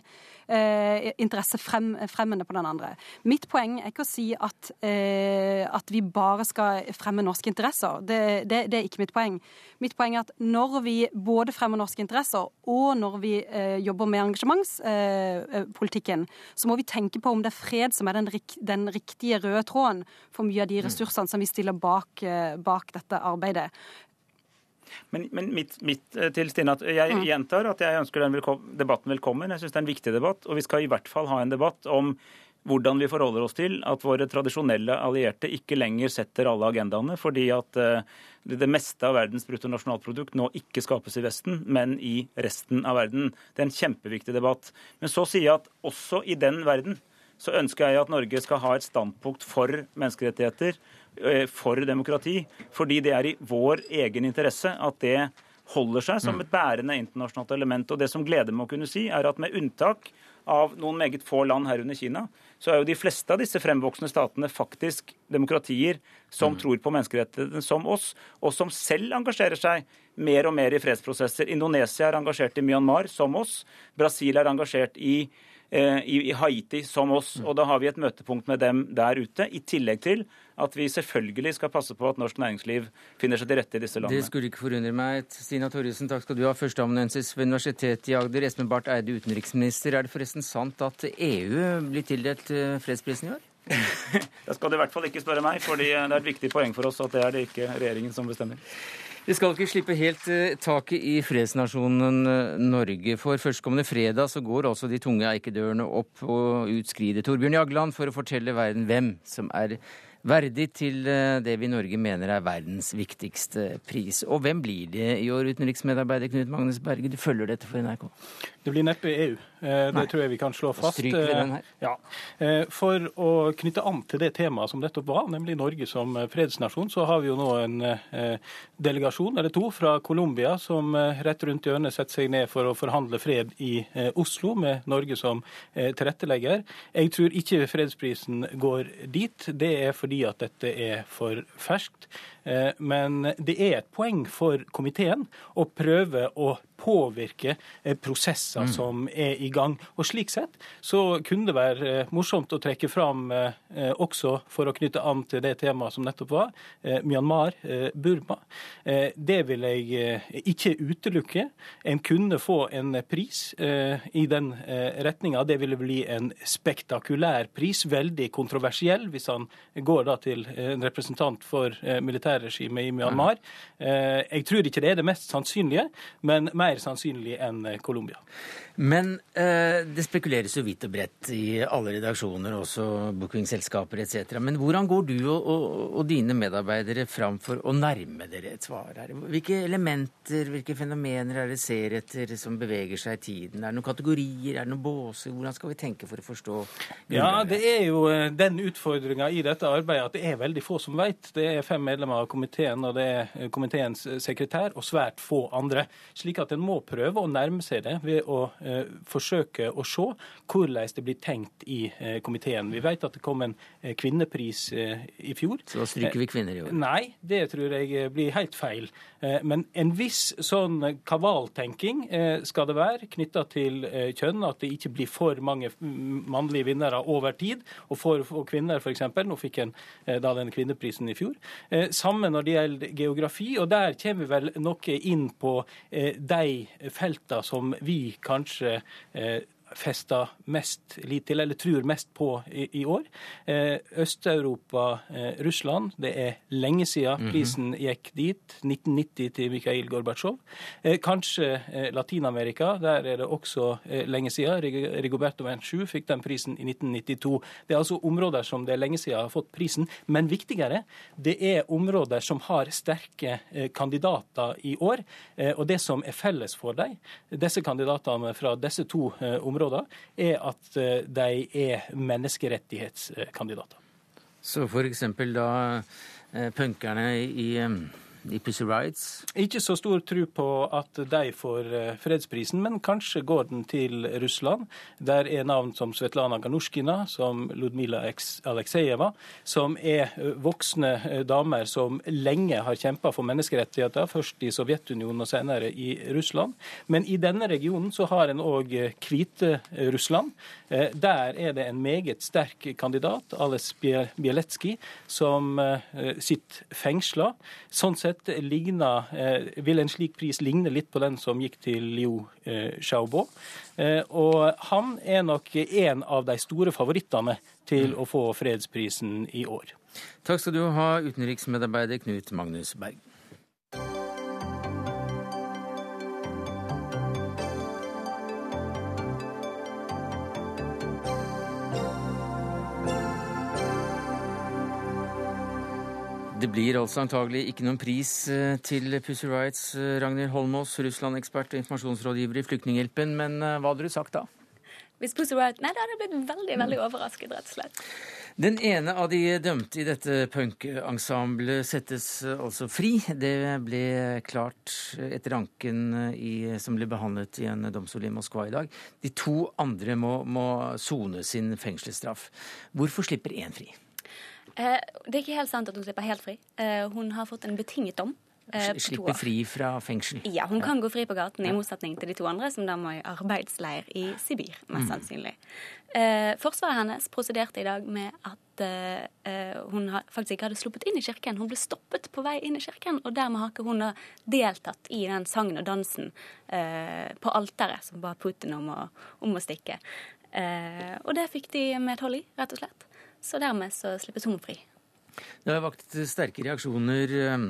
Speaker 8: eh, interessefremmende på den andre. Mitt poeng er ikke å si at, eh, at vi bare skal fremme norske interesser. Det, det, det er ikke mitt poeng. Mitt poeng er at når vi både fremmer norske norske interesser, og når vi eh, jobber med engasjementspolitikken, så må vi tenke på om det er fred som er den, den riktige røde tråden for mye av de ressursene som vi stiller bak, bak dette arbeidet.
Speaker 9: Men, men mitt, mitt, til Stine, at jeg mm. gjentar at jeg ønsker den debatten velkommen. Jeg syns det er en viktig debatt, og vi skal i hvert fall ha en debatt om hvordan vi forholder oss til at våre tradisjonelle allierte ikke lenger setter alle agendaene, fordi at eh, det meste av verdens bruttonasjonalprodukt nå ikke skapes i Vesten, men i resten av verden. Det er en kjempeviktig debatt. Men så sier jeg at også i den verden så ønsker jeg at Norge skal ha et standpunkt for menneskerettigheter, eh, for demokrati, fordi det er i vår egen interesse at det holder seg som et bærende internasjonalt element. Og det som gleder meg å kunne si, er at med unntak av noen meget få land, herunder Kina, så er jo de fleste av disse fremvoksende statene faktisk demokratier som mm. tror på menneskerettighetene som oss, og som selv engasjerer seg mer og mer i fredsprosesser. Indonesia er engasjert i Myanmar, som oss. Brasil er engasjert i i, Haiti som oss. Og da har vi et møtepunkt med dem der ute, i tillegg til at vi selvfølgelig skal passe på at norsk næringsliv finner seg til rette i disse landene.
Speaker 1: Det skulle ikke forundre meg. Stina Thoresen, takk skal du ha. Førsteamanuensis ved Universitetet i Agder. Espen Barth Eide, utenriksminister. Er det forresten sant at EU blir tildelt eh, fredsprisen i år?
Speaker 9: da skal du i hvert fall ikke spørre meg, fordi det er et viktig poeng for oss at det er det ikke regjeringen som bestemmer.
Speaker 1: Vi skal ikke slippe helt eh, taket i fredsnasjonen eh, Norge. For førstkommende fredag så går altså de tunge eikedørene opp og utskrider Torbjørn Jagland for å fortelle verden hvem som er verdig til eh, det vi i Norge mener er verdens viktigste pris. Og hvem blir det i år, utenriksmedarbeider Knut Magnus Berge? Du følger dette for NRK?
Speaker 10: Det blir neppe EU. Eh, det Nei. tror jeg vi kan slå fast. Eh, ja. For å knytte an til det temaet som nettopp var, nemlig Norge som fredsnasjon, så har vi jo nå en delegasjon eller to fra Colombia som rett rundt hjørnet setter seg ned for å forhandle fred i Oslo, med Norge som tilrettelegger. Jeg tror ikke fredsprisen går dit. Det er fordi at dette er for ferskt. Eh, men det er et poeng for komiteen å prøve å påvirke eh, prosesser mm. som er i gang. Og Slik sett så kunne det være eh, morsomt å trekke fram, også for å knytte an til det temaet som nettopp var, Myanmar, Burma. Det vil jeg ikke utelukke. En kunne få en pris i den retninga. Det ville bli en spektakulær pris, veldig kontroversiell, hvis han går da til en representant for militæret militærregimet i Myanmar. Eh, jeg tror ikke det er det mest sannsynlige, men mer sannsynlig enn Colombia.
Speaker 1: Men eh, det spekuleres jo vidt og bredt i alle redaksjoner, også bookingselskaper etc. Men hvordan går du og, og, og, dine medarbeidere fram for å nærme dere et svar her? Hvilke elementer, hvilke fenomener er det ser etter som beveger seg i tiden? Er det noen kategorier, er det noen båser? Hvordan skal vi tenke for å forstå?
Speaker 10: Ja, det er jo den utfordringa i dette arbeidet at det er veldig få som vet. Det er fem medlemmer av komiteen, og det er eh, komiteens eh, sekretær og svært få andre. Slik at en må prøve å nærme seg det ved å eh, forsøke å se hvordan det blir tenkt i eh, komiteen. Vi vet at det kom en eh, kvinnepris eh, i fjor.
Speaker 1: Så da stryker vi kvinner i år?
Speaker 10: Nei, det tror jeg blir helt feil. Men en viss sånn kavaltenking skal det være knytta til kjønn. At det ikke blir for mange mannlige vinnere over tid. Og for, for kvinner, f.eks. Nå fikk en da den kvinneprisen i fjor. Samme når det gjelder geografi, og der kommer vi vel noe inn på eh, de feltene som vi kanskje eh, festa mest lit til, eller tror mest på i, i år. Eh, Øst-Europa, eh, Russland. Det er lenge siden mhm. prisen gikk dit. 1990 til Mikhail Gorbatsjov. Eh, kanskje Latin-Amerika. Der er det også lenge siden. Rigoberto Menchu fikk den prisen i 1992. Det er altså områder som det er lenge siden har fått prisen. Men viktigere, det er områder som har sterke kandidater i år. og det som er felles for dem, disse kandidatene fra disse to områdene, områder, er at eh, de er menneskerettighetskandidater.
Speaker 1: Så f.eks. da eh, punkerne i i Pussy Rights?
Speaker 10: Ikke så stor tro på at de får eh, fredsprisen, men kanskje går den til Russland. Der er navn som Svetlana Ganushkina, som Ludmila Aleksejeva, som er eh, voksne eh, damer som lenge har kjempa for menneskerettigheter, først i Sovjetunionen og senere i Russland. Men i denne regionen så har en òg Hviterussland. Der er det en meget sterk kandidat, Ales Bieletskij, som sitter fengsla. Sånn sett dette ligner, vil en slik pris ligne litt på den som gikk til Liu Xiaobo. Og han er nok en av de store favorittene til å få fredsprisen i år.
Speaker 1: Takk skal du ha, utenriksmedarbeider Knut Magnus Berg. Det blir altså antagelig ikke noen pris eh, til Pussy Rights, eh, Ragnhild Holmås, Russland-ekspert og informasjonsrådgiver i Flyktninghjelpen. Men eh, hva hadde du sagt da?
Speaker 11: Hvis Pussy Rights Nei, da hadde jeg blitt veldig, veldig overrasket, rett og slett.
Speaker 1: Den ene av de dømte i dette punkensemblet settes altså fri. Det ble klart etter anken i, som ble behandlet i en domstol i Moskva i dag. De to andre må sone sin fengselsstraff. Hvorfor slipper én fri?
Speaker 11: Eh, det er ikke helt sant at hun slipper helt fri. Eh, hun har fått en betinget dom.
Speaker 1: Eh, slipper fri fra fengsel?
Speaker 11: Ja, hun kan gå fri på gaten, i motsetning til de to andre, som da må i arbeidsleir i Sibir, mest mm. sannsynlig. forsvaret hennes prosederte i dag med at hun faktisk ikke hadde sluppet inn i kirken. Hun ble stoppet på vei inn i kirken, og dermed har ikke hun deltatt i den sangen og dansen på alteret som ba Putin om å, om å stikke. og det fikk de medhold i, rett og slett. Så dermed så slippes hun fri.
Speaker 1: Det har vakt sterke reaksjoner eh,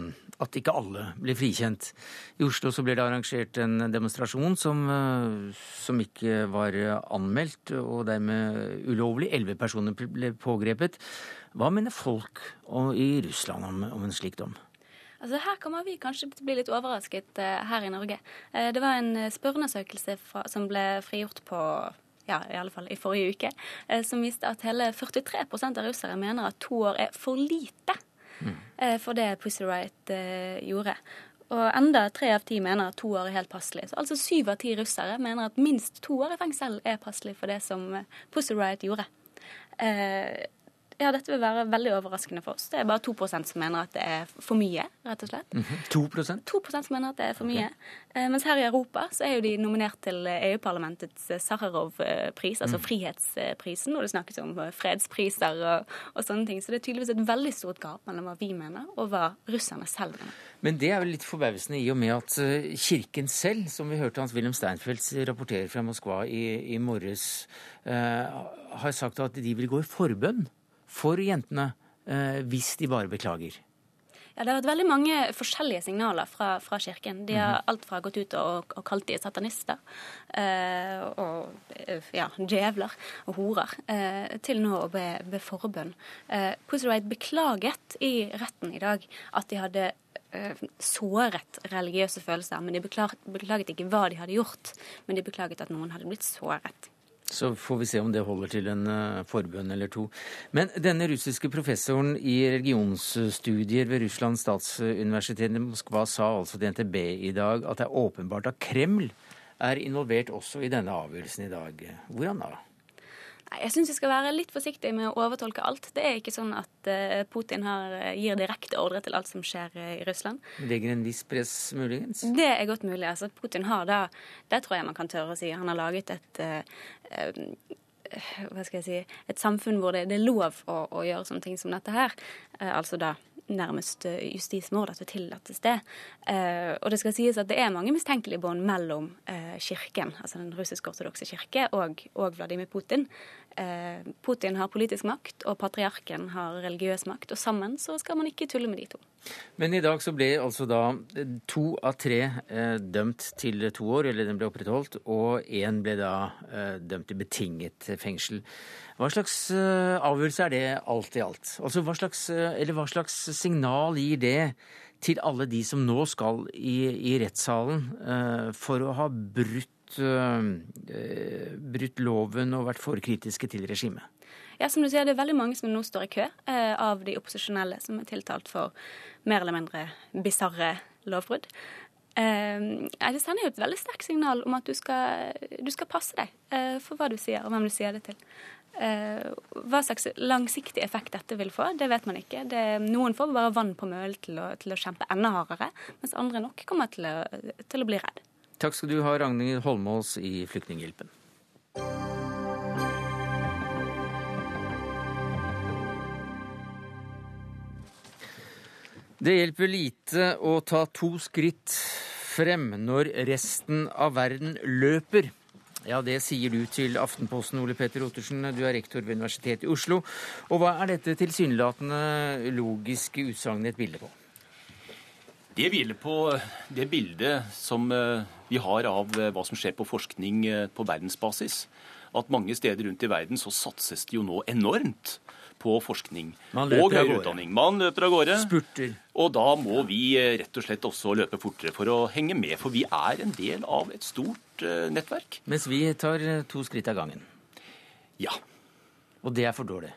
Speaker 1: at ikke alle blir frikjent. I Oslo så ble det arrangert en demonstrasjon som, eh, som ikke var anmeldt, og dermed ulovlig. Elleve personer ble pågrepet. Hva mener folk i Russland om, om en slik dom?
Speaker 11: Altså Her kommer vi kanskje til å bli litt overrasket her i Norge. Det var en spørreundersøkelse som ble frigjort på ja, i alle fall i forrige uke, eh, som viste at hele 43% av russere mener at to år er for lite mm. for det Pussy Riot eh, gjorde. Og enda tre av ti mener at to år er helt passelig. Så altså syv av ti russere mener at minst to år i fengsel er passelig for det som Pussy Riot gjorde. Ja, dette vil være veldig overraskende for oss. Det er bare 2% som mener at det er for mye, rett og slett. Mm
Speaker 1: -hmm. 2
Speaker 11: 2 som mener at det er for mye. Okay. Eh, mens her i Europa så er jo de nominert til EU-parlamentets Saharov-pris, altså mm. frihetsprisen, og det snakkes om fredspriser og, og, sånne ting. Så det er tydeligvis et veldig stort gap mellom hva vi mener, og hva russerne selv mener.
Speaker 1: Men det er jo litt forbausende i og med at eh, Kirken selv, som vi hørte Hans-Wilhelm Steinfeld rapportere fra Moskva i, i morges, eh, har sagt at de vil gå i forbønn for jentene eh, hvis de bare beklager?
Speaker 11: Ja, Det har vært veldig mange forskjellige signaler fra, fra Kirken. De har mhm. alt fra gått ut og, og kalt de satanister eh, og eh, ja, djevler og horer, eh, til nå å be, be forbønn. Eh, Riot beklaget i retten i dag at de hadde eh, såret religiøse følelser. Men de beklaget, beklaget ikke hva de hadde gjort, men de beklaget at noen hadde blitt såret.
Speaker 1: Så får vi se om det holder til en uh, forbønn eller to. Men denne russiske professoren i religionsstudier ved Russlands statsuniversitet i Moskva sa altså til NTB i dag at det er åpenbart at Kreml er involvert også i denne avgjørelsen i dag. Hvordan da?
Speaker 11: Jeg syns vi skal være litt forsiktige med å overtolke alt. Det er ikke sånn at uh, Putin har, uh, gir direkte ordre til alt som skjer uh, i Russland.
Speaker 1: Legger en viss press, muligens?
Speaker 11: Det er godt mulig. Altså, Putin har da Det tror jeg man kan tørre å si. Han har laget et hva skal jeg si, et samfunn hvor det, det er lov å, å, gjøre sånne ting som dette her. altså da nærmest eh, justismord at det tillates det. Eh, og det skal sies at det er mange mistenkelige bånd mellom eh, kirken, altså den russisk-ortodokse kirke, og, og, Vladimir Putin. Putin har politisk makt, og patriarken har religiøs makt. Og sammen så skal man ikke tulle med de to.
Speaker 1: Men i dag så ble altså da to av tre dømt til to år, eller den ble opprettholdt, og én ble da dømt til betinget fengsel. Hva slags uh, avgjørelse er det alt i alt? Altså, hva slags, uh, eller hva slags signal gir det til alle de som nå skal i, i rettssalen uh, for å ha brutt, brutt, loven og vært for kritiske til regimet?
Speaker 11: Ja, som du sier, Det er veldig mange som nå står i kø av de opposisjonelle som er tiltalt for mer eller mindre bisarre lovbrudd. Det sender jo et veldig sterkt signal om at du skal, du skal passe deg for hva du sier, og hvem du sier det til. Eh, hva slags langsiktig effekt dette vil få, det vet man ikke. Det, noen får bare vann på mølen til, til, å kjempe enda hardere, mens andre nok kommer til å, til å bli redd.
Speaker 1: Takk skal du ha, Ragnhild Holmås i Flyktninghjelpen. Det hjelper lite å ta to skritt frem når resten av verden løper. Ja, det sier du til Aftenposten, Ole Petter Ottersen. Du er rektor ved Universitetet i Oslo. Og hva er dette tilsynelatende logiske utsagnet et bilde på?
Speaker 12: Det hviler på det bildet som eh, vi har av eh, hva som skjer på forskning eh, på verdensbasis. At mange steder rundt i verden så satses det jo nå enormt på forskning og høyere utdanning. Man løper av gårde.
Speaker 1: Spurter.
Speaker 12: Og da må vi rett og slett også løpe fortere for å henge med. For vi er en del av et stort nettverk.
Speaker 1: Mens vi tar to skritt av gangen.
Speaker 12: Ja.
Speaker 1: Og det er for dårlig?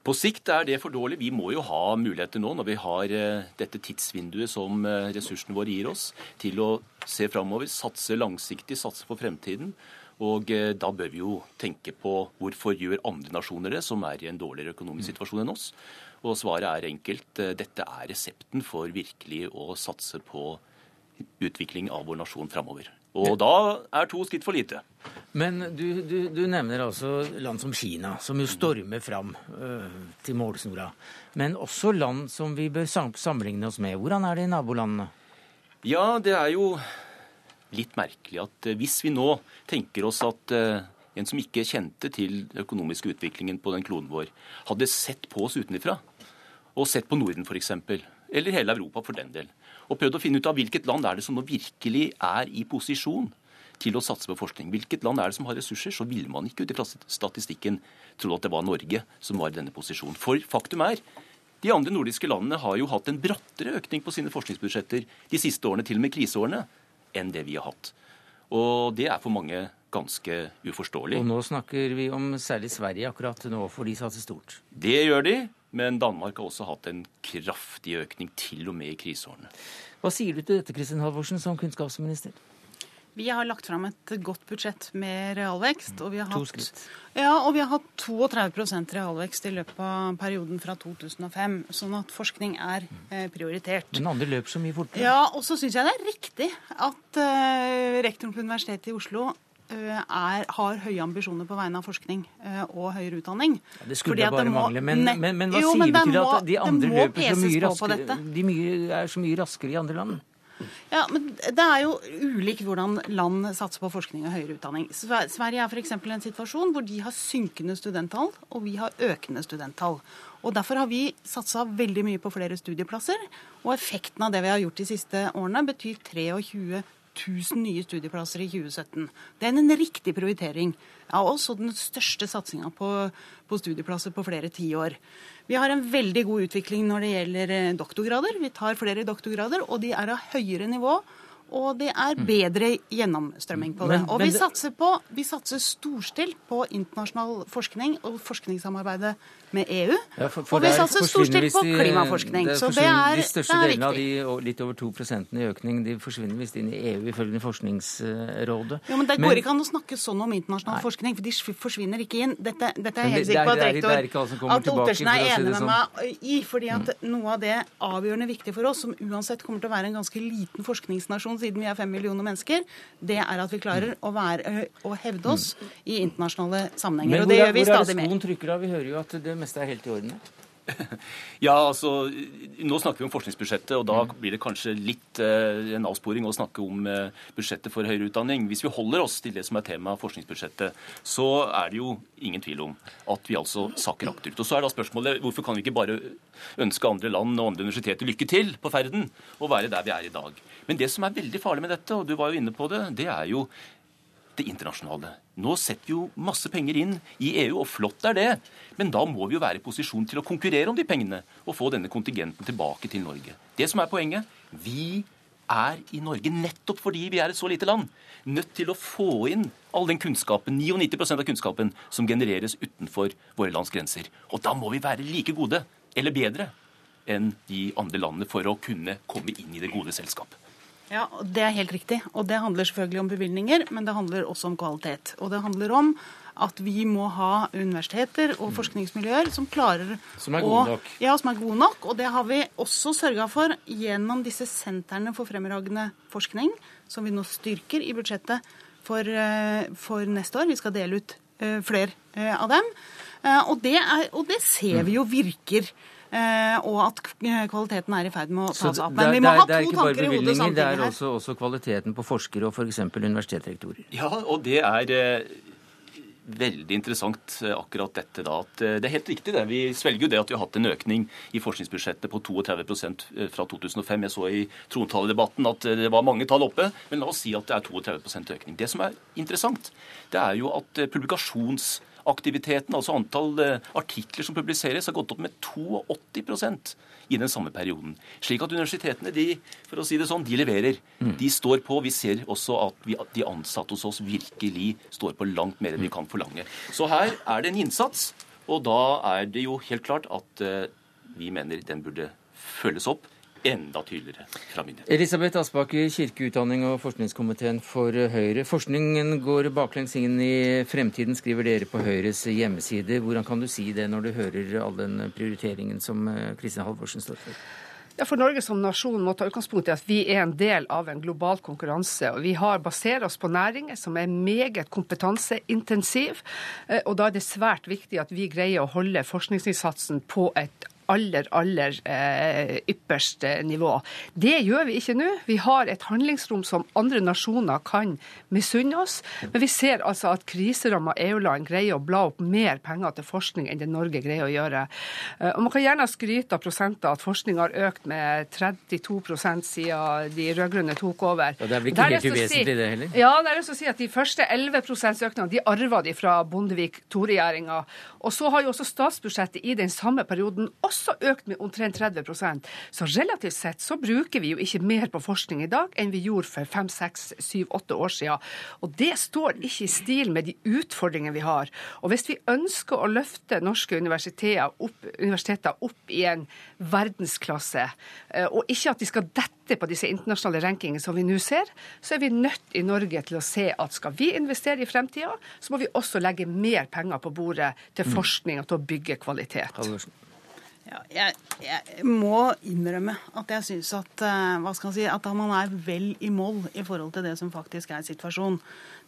Speaker 12: På sikt er det for dårlig. Vi må jo ha muligheter nå, når vi har eh, dette tidsvinduet som eh, ressursene våre gir oss, til å se framover, satse langsiktig, satse for fremtiden. Og eh, da bør vi jo tenke på hvorfor gjør andre nasjoner det, som er i en dårligere økonomisk situasjon enn oss. Og svaret er enkelt. Dette er resepten for virkelig å satse på utvikling av vår nasjon framover. Og da er to skritt for lite.
Speaker 1: Men du, du, du, nevner altså land som Kina, som jo stormer fram øh, til målsnora. Men også land som vi bør sammenligne oss med. Hvordan er det i nabolandene?
Speaker 12: Ja, det er jo litt merkelig at hvis vi nå tenker oss at uh, en som ikke kjente til den økonomiske utviklingen på den kloden vår, hadde sett på oss utenfra, og sett på Norden f.eks., eller hele Europa for den del, og prøvd å finne ut av hvilket land er det som nå virkelig er i posisjon til å satse på forskning. Hvilket land er det som har ressurser? Så ville man ikke ut ifra statistikken tro at det var Norge som var i denne posisjonen. For faktum er de andre nordiske landene har jo hatt en brattere økning på sine forskningsbudsjetter de siste årene, til og med kriseårene, enn det vi har hatt. Og det er for mange ganske uforståelig.
Speaker 1: Og nå snakker vi om særlig Sverige akkurat nå, for de satser stort.
Speaker 12: Det gjør de. Men Danmark har også hatt en kraftig økning, til og med i kriseårene.
Speaker 1: Hva sier du til dette, Kristin Halvorsen, som kunnskapsminister?
Speaker 13: Vi har lagt fram et godt budsjett med realvekst. Og vi har
Speaker 1: hatt, to
Speaker 13: ja, og vi har hatt 32% realvekst i løpet av perioden fra 2005. Sånn at forskning er eh, prioritert.
Speaker 1: Men andre løper så mye fortere.
Speaker 13: Ja, og så syns jeg det er riktig at eh, rektoren på Universitetet i Oslo Eh, er, har høye ambisjoner på vegne av forskning eh, og høyere utdanning.
Speaker 1: Ja, det skulle da bare mangle. Men, men, men, hva jo, sier du til må, at de andre løper så mye raskere? De mye, er så mye raskere i andre land?
Speaker 13: Ja, men Det er jo ulikt hvordan land satser på forskning og høyere utdanning. Sverige er f.eks. en situasjon hvor de har synkende studenttall, og vi har økende studenttall. Og Derfor har vi satsa veldig mye på flere studieplasser. Og effekten av det vi har gjort de siste årene, betyr 23 1000 nye studieplasser i 2017. Det er en riktig prioritering av oss og den største satsinga på, på, studieplasser på flere tiår. Vi har en veldig god utvikling når det gjelder eh, doktorgrader. Vi tar flere doktorgrader, og de er av høyere nivå og det er mm. bedre gjennomstrømming på det. Og vi satser, på, vi satser storstilt på internasjonal forskning og forskningssamarbeidet med EU.
Speaker 1: Ja, for,
Speaker 13: for og vi satser storstilt på klimaforskning.
Speaker 1: Det
Speaker 13: så det er,
Speaker 1: de største delene av de litt over 2 i økning de forsvinner visst inn i EU, ifølge Forskningsrådet.
Speaker 13: Jo, men Det går ikke an å snakke sånn om internasjonal nei. forskning, for de forsvinner ikke inn. Dette, dette er jeg helt sikker på at rektor at Ottersen er enig med sånn. meg i. fordi at mm. noe av det avgjørende viktige for oss, som uansett kommer til å være en ganske liten forskningsnasjon siden vi er fem millioner mennesker, det er at vi klarer å, være, å hevde oss i internasjonale sammenhenger.
Speaker 1: Men hvor, og det gjør vi stadig mer. Hvor er det skoen trykker da? Vi hører jo at det meste er helt i orden.
Speaker 12: Ja, altså, Nå snakker vi om forskningsbudsjettet, og da blir det kanskje litt eh, en avsporing å snakke om eh, budsjettet for høyere utdanning. Hvis vi holder oss til det som er temaet forskningsbudsjettet, så er det jo ingen tvil om at vi altså sakker akterut. Og så er da spørsmålet hvorfor kan vi ikke bare ønske andre land og andre universiteter lykke til på ferden og være der vi er i dag. Men det som er veldig farlig med dette, og du var jo inne på det, det er jo det internasjonale. Nå setter vi jo masse penger inn i EU, og flott er det. Men da må vi jo være i posisjon til å konkurrere om de pengene og få denne kontingenten tilbake til Norge. Det som er poenget, vi er i Norge, nettopp fordi vi er et så lite land, nødt til å få inn all den kunnskapen, 99% av kunnskapen, som genereres utenfor våre lands grenser. Og da må vi være like gode, eller bedre, enn de andre landene for å kunne komme inn i det gode selskapet.
Speaker 13: Ja, Det er helt riktig. Og det handler selvfølgelig om bevilgninger, men det handler også om kvalitet. Og det handler om at vi må ha universiteter og forskningsmiljøer som klarer
Speaker 1: Som er gode nok.
Speaker 13: Ja, som er gode nok. Og det har vi også sørga for gjennom disse sentrene for fremragende forskning, som vi nå styrker i budsjettet for, eh, for neste år. Vi skal dele ut uh, flere uh, av dem. Og, det er, og, det ser vi jo virker. Eh, og at kvaliteten er i ferd med å ta seg opp. Men vi må
Speaker 1: er-
Speaker 13: ha to tanker i hodet
Speaker 1: samtidig. det er også, også kvaliteten på forskere og f.eks. universitetsrektorer.
Speaker 12: Ja, og det er eh, veldig interessant eh, akkurat dette da. At eh, det er helt riktig det. Vi svelger jo det at vi har hatt en økning i forskningsbudsjettet på 32% fra 2005. Jeg så i trontaledebatten at eh, det var mange tall oppe, men la oss si at det er 32% økning. Det som er interessant, det er jo at eh, publikasjonsaktiviteten, altså antall eh, artikler som publiseres, har gått opp med 82% i den samme perioden. Slik at universitetene de, for å si det sånn, de leverer. De står på. Vi ser også at vi, de ansatte hos oss virkelig står på langt mer enn vi kan forlange. Så her er det en innsats, og da er det jo helt klart at eh, vi mener den burde følges opp enda tydeligere fra myndighetene.
Speaker 1: Elisabeth Aspaker, kirkeutdanning og forskningskomiteen for Høyre. Forskningen går baklengs inn i fremtiden, skriver dere på Høyres hjemmeside. Hvordan kan du si det når du hører all den prioriteringen som eh, Kristin Halvorsen står for?
Speaker 14: Ja, for Norge som nasjon må ta utgangspunkt i at vi er en del av en global konkurranse. og Vi har baserer oss på næringer som er meget kompetanseintensiv. eh, og Da er det svært viktig at vi greier å holde forskningsinnsatsen på et aller, aller eh, ypperste nivå. Det gjør vi ikke nå. Vi har et handlingsrom som andre nasjoner kan misunne oss. Men vi ser altså at kriseramma EU-land greier å bla opp mer penger til forskning enn det Norge greier å gjøre. Eh, og Man kan gjerne skryte av prosenter at forskning har økt med 32% siden de rød-grønne tok over.
Speaker 1: Ja, det er vel ikke helt uvesentlig, det heller?
Speaker 14: Ja, det er å si at de første 11 økningene de arva de fra Bondevik II-regjeringa. Og så har jo også statsbudsjettet i den samme perioden også økt med omtrent 30% Så relativt sett så bruker vi jo ikke mer på forskning i dag enn vi gjorde for 5, 6, 7, 8 år siden. Og det står ikke i stil med de utfordringene vi har. Og hvis vi ønsker å løfte norske universiteter opp, universiteter opp i en verdensklasse, eh, og ikke at de skal dette på disse internasjonale rankingene som vi nå ser, så er vi nødt i Norge til å se at skal vi investere i fremtida, så må vi også legge mer penger på bordet til forskning og til å bygge kvalitet.
Speaker 13: Ja, jeg, jeg må innrømme at jeg syns at, eh, man si, at man er vel i mål i forhold til det som faktisk er situasjonen.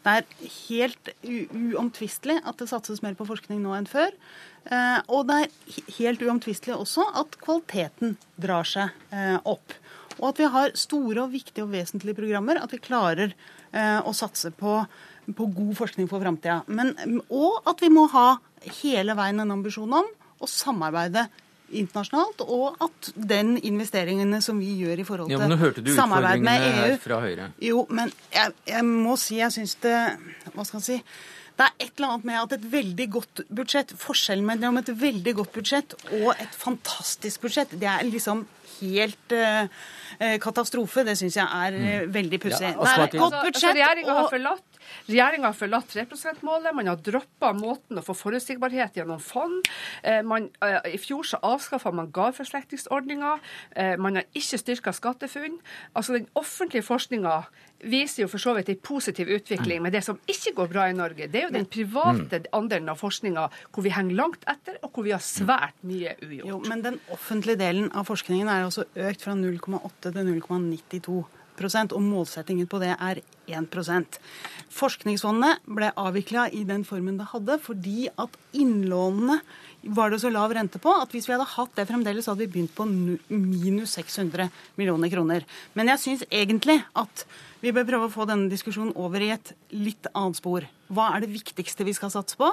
Speaker 13: Det er helt uomtvistelig at det satses mer på forskning nå enn før. Eh, og det er helt uomtvistelig også at kvaliteten drar seg eh, opp. Og at vi har store og viktige og vesentlige programmer. At vi klarer å satse på, på god forskning for framtida. Og at vi må ha hele veien en ambisjon om å samarbeide internasjonalt, og at den investeringene som vi gjør i forhold til
Speaker 1: Ja, men Nå hørte du
Speaker 13: samarbeid med
Speaker 1: utfordringene
Speaker 13: EU
Speaker 1: her fra Høyre.
Speaker 13: Jo, men jeg, jeg må si jeg syns det Hva skal jeg si? Det er et eller annet med at et veldig godt budsjett Forskjellen mellom et veldig godt budsjett og et fantastisk budsjett, det er liksom helt eh, eh, katastrofe. Det syns jeg er mm. veldig pussig.
Speaker 14: Ja,
Speaker 13: det er et godt
Speaker 14: Altså,
Speaker 13: budsjett.
Speaker 14: Regjeringa har
Speaker 13: og-
Speaker 14: forlatt Regjeringa har forlatt 3 %-målet. Man har droppa måten å få forutsigbarhet gjennom fond. Eh, man, eh, I fjor så avskaffa man gaveforsterkningsordninga. Eh, man har ikke styrka SkatteFUNN. Altså, den offentlige forskninga viser jo for så vidt en positiv utvikling. Men det som ikke går bra i Norge, det er jo den private andelen av forskninga hvor vi henger langt etter, og hvor vi har svært mye ugjort.
Speaker 13: Jo, men den offentlige delen av forskningen er også økt fra 0,8 til 0,92 og målsettingen på det er 1% Forskningsfondet ble avvikla i den formen det hadde, fordi at innlånene var det så lav rente på at hvis vi hadde hatt det fremdeles, så hadde vi begynt på minus 600 millioner kroner. Men jeg syns egentlig at vi bør prøve å få denne diskusjonen over i et litt annet spor. Hva er det viktigste vi skal satse på?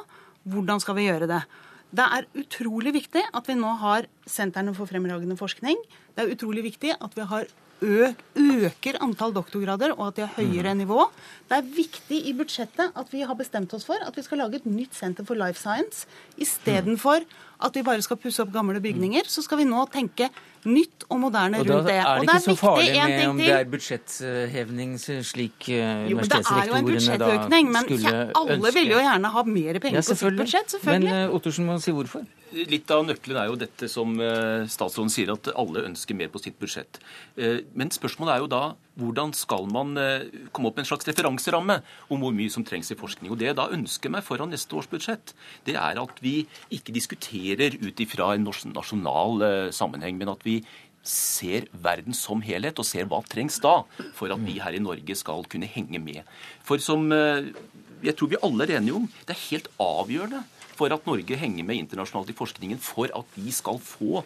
Speaker 13: Hvordan skal vi gjøre det? Det er utrolig viktig at vi nå har sentrene for fremragende forskning. Det er utrolig viktig at vi har ø øker antall doktorgrader, og at de har høyere nivå. Det er viktig i budsjettet at vi har bestemt oss for at vi skal lage et nytt senter for life science. Istedenfor at vi bare skal pusse opp gamle bygninger, så skal vi nå tenke nytt og moderne
Speaker 1: Og da
Speaker 13: rundt det.
Speaker 1: er
Speaker 13: Og
Speaker 1: det ikke så
Speaker 13: viktig,
Speaker 1: farlig med om det er budsjetthevning slik eh,
Speaker 13: Jo, det er jo en
Speaker 1: universitetsrektorene da
Speaker 13: budsjettøkning, men alle
Speaker 1: ønske.
Speaker 13: vil jo gjerne ha mer penger
Speaker 1: Ja,
Speaker 13: på sitt budsjett. selvfølgelig.
Speaker 1: Men eh, Ottersen må si hvorfor.
Speaker 12: Litt av nøkkelen er jo dette som eh, statsråden sier, at alle ønsker mer på sitt budsjett. Eh, Men spørsmålet er jo da hvordan skal man eh, komme opp med en slags referanseramme om hvor mye som trengs i forskning. Og Det jeg da ønsker meg foran neste års budsjett, det er at vi ikke diskuterer ut ifra en nasjonal sammenheng, men at vi ser verden som helhet og ser hva trengs da for at vi her i Norge skal kunne henge med. For som jeg tror vi alle er enige om, det er helt avgjørende for at Norge henger med internasjonalt i forskningen, for at vi skal få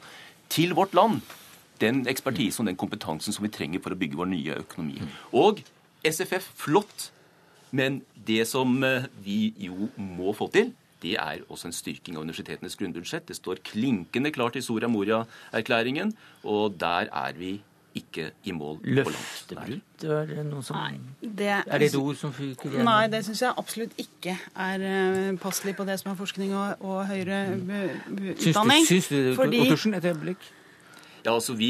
Speaker 12: til vårt land den ekspertisen og den kompetansen som vi trenger for å bygge vår nye økonomi. Og SFF, flott. Men det som eh, vi jo må få til, det er også en styrking av universitetenes grunnbudsjett. Det står klinkende klart i Soria Moria-erklæringen, og der er vi ikke i mål.
Speaker 1: Løftebrudd? Er det noe som
Speaker 13: Nei, det,
Speaker 1: Er det et ord som fyker igjen?
Speaker 13: Nei, det syns jeg absolutt ikke er uh, passelig på det som er forskning og, og høyere bu- bu-
Speaker 1: Syns du,
Speaker 13: utdanning.
Speaker 1: syns du det,
Speaker 13: fordi-
Speaker 1: Ottersen, et øyeblikk?
Speaker 12: Ja, altså vi,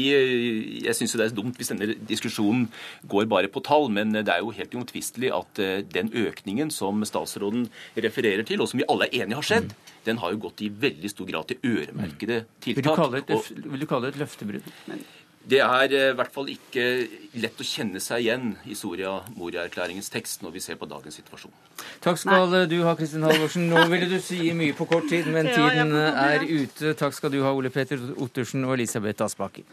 Speaker 12: Jeg syns det er dumt hvis denne diskusjonen går bare på tall, men det er jo helt uomtvistelig at eh, den økningen som statsråden refererer til, og som vi alle er enige har skjedd, den har jo gått i veldig stor grad til øremerkede
Speaker 1: Vil du
Speaker 12: tiltak.
Speaker 1: kalle det et,
Speaker 12: Og-
Speaker 1: vil du kalle det et løftebrudd?
Speaker 12: Det er eh, i hvert fall ikke lett å kjenne seg igjen i Soria Moria-erklæringens tekst når vi ser på dagens situasjon.
Speaker 1: Takk skal du ha, Kristin Halvorsen. Nå ville du si mye på kort tid, men tiden er ute. Takk skal du ha, Ole Peter Ottersen og Elisabeth Aspaker.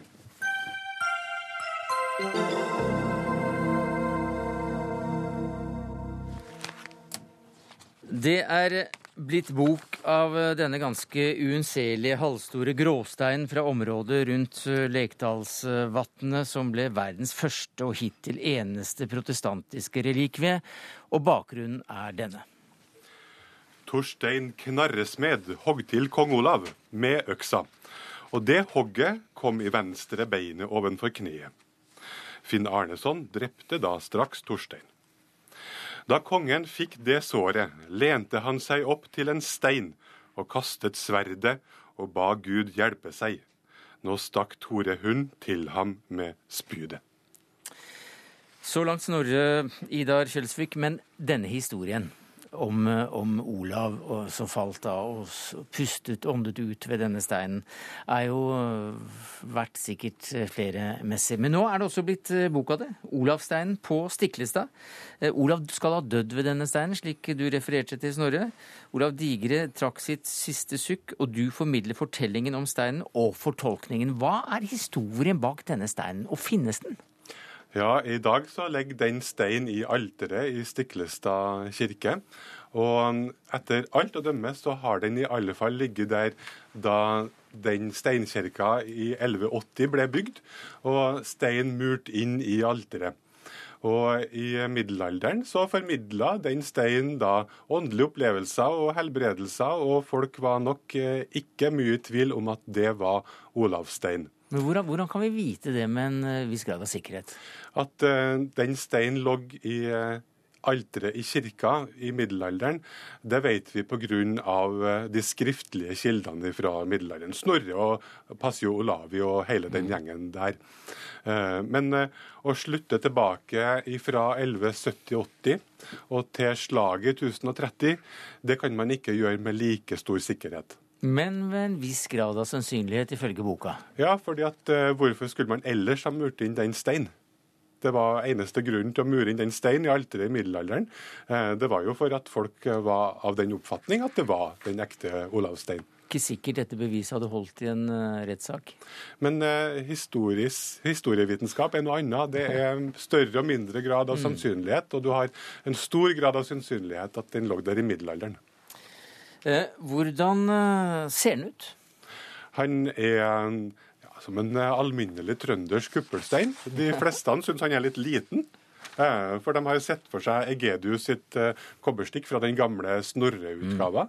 Speaker 1: Det er blitt bok av denne ganske uunnselige halvstore gråsteinen fra området rundt Lekdalsvatnet, som ble verdens første og hittil eneste protestantiske relikvie, og bakgrunnen er denne.
Speaker 15: Torstein Knarresmed hogg til kong Olav med øksa. Og det hogget kom i venstre beinet ovenfor kneet. Finn Arneson drepte da straks Torstein. Da kongen fikk det såret, lente han seg opp til en stein og kastet sverdet og ba Gud hjelpe seg. Nå stakk Tore Hund til ham med spydet.
Speaker 1: Så langt Snorre Idar Kjølsvik, men denne historien om, om Olav som falt av og pustet, åndet ut ved denne steinen, er jo vært verdt sikkert øh, flere messer. Men nå er det også blitt bok av det. Olavsteinen på Stiklestad. Eh, Olav skal ha dødd ved denne steinen, slik du refererte til, Snorre. Olav Digre trakk sitt siste sukk, og du formidler fortellingen om steinen og fortolkningen. Hva er historien bak denne steinen, og finnes den?
Speaker 15: Ja, i dag så ligger den stein i alteret i Stiklestad kirke. Og etter alt å dømme så har den i alle fall ligget der da den steinkirka i 1180 ble bygd, og stein murt inn i alteret. Og i middelalderen så formidla den steinen da åndelige opplevelser og helbredelser, og folk var nok eh, ikke mye i tvil om at det var Olavstein.
Speaker 1: Men hvordan, hvordan kan vi vite det med en øh, viss grad av sikkerhet?
Speaker 15: At uh, den steinen lå i uh, alteret i kirka i middelalderen, det vet vi pga. Uh, de skriftlige kildene fra middelalderen. Snorre og Passio Olavi og hele den gjengen der. Uh, men eh, å slutte tilbake fra 1170-80 og til slaget i 1030, det kan man ikke gjøre med like stor sikkerhet.
Speaker 1: Men med en viss grad av sannsynlighet, ifølge boka.
Speaker 15: Ja, fordi at uh, hvorfor skulle man ellers ha murt inn den stein? Det var eneste grunnen til å mure inn den stein i alteret i middelalderen. Uh, det var jo for at folk eh, var av den oppfatning at det var den ekte Olavstein.
Speaker 1: Ikke sikkert dette beviset hadde holdt i en uh, rettssak.
Speaker 15: Men eh, historis, historievitenskap er noe annet. Det er større og mindre grad av
Speaker 1: Mm.
Speaker 15: sannsynlighet, og du har en stor grad av sannsynlighet at den lå der i middelalderen.
Speaker 1: Eh, hvordan øh, ser han ut?
Speaker 15: Han er ja, som en eh, alminnelig trøndersk kuppelstein. De fleste syns han er litt liten. Eh, For de har jo sett for seg Egedius sitt eh, kobberstikk fra den gamle Snorre-utgava.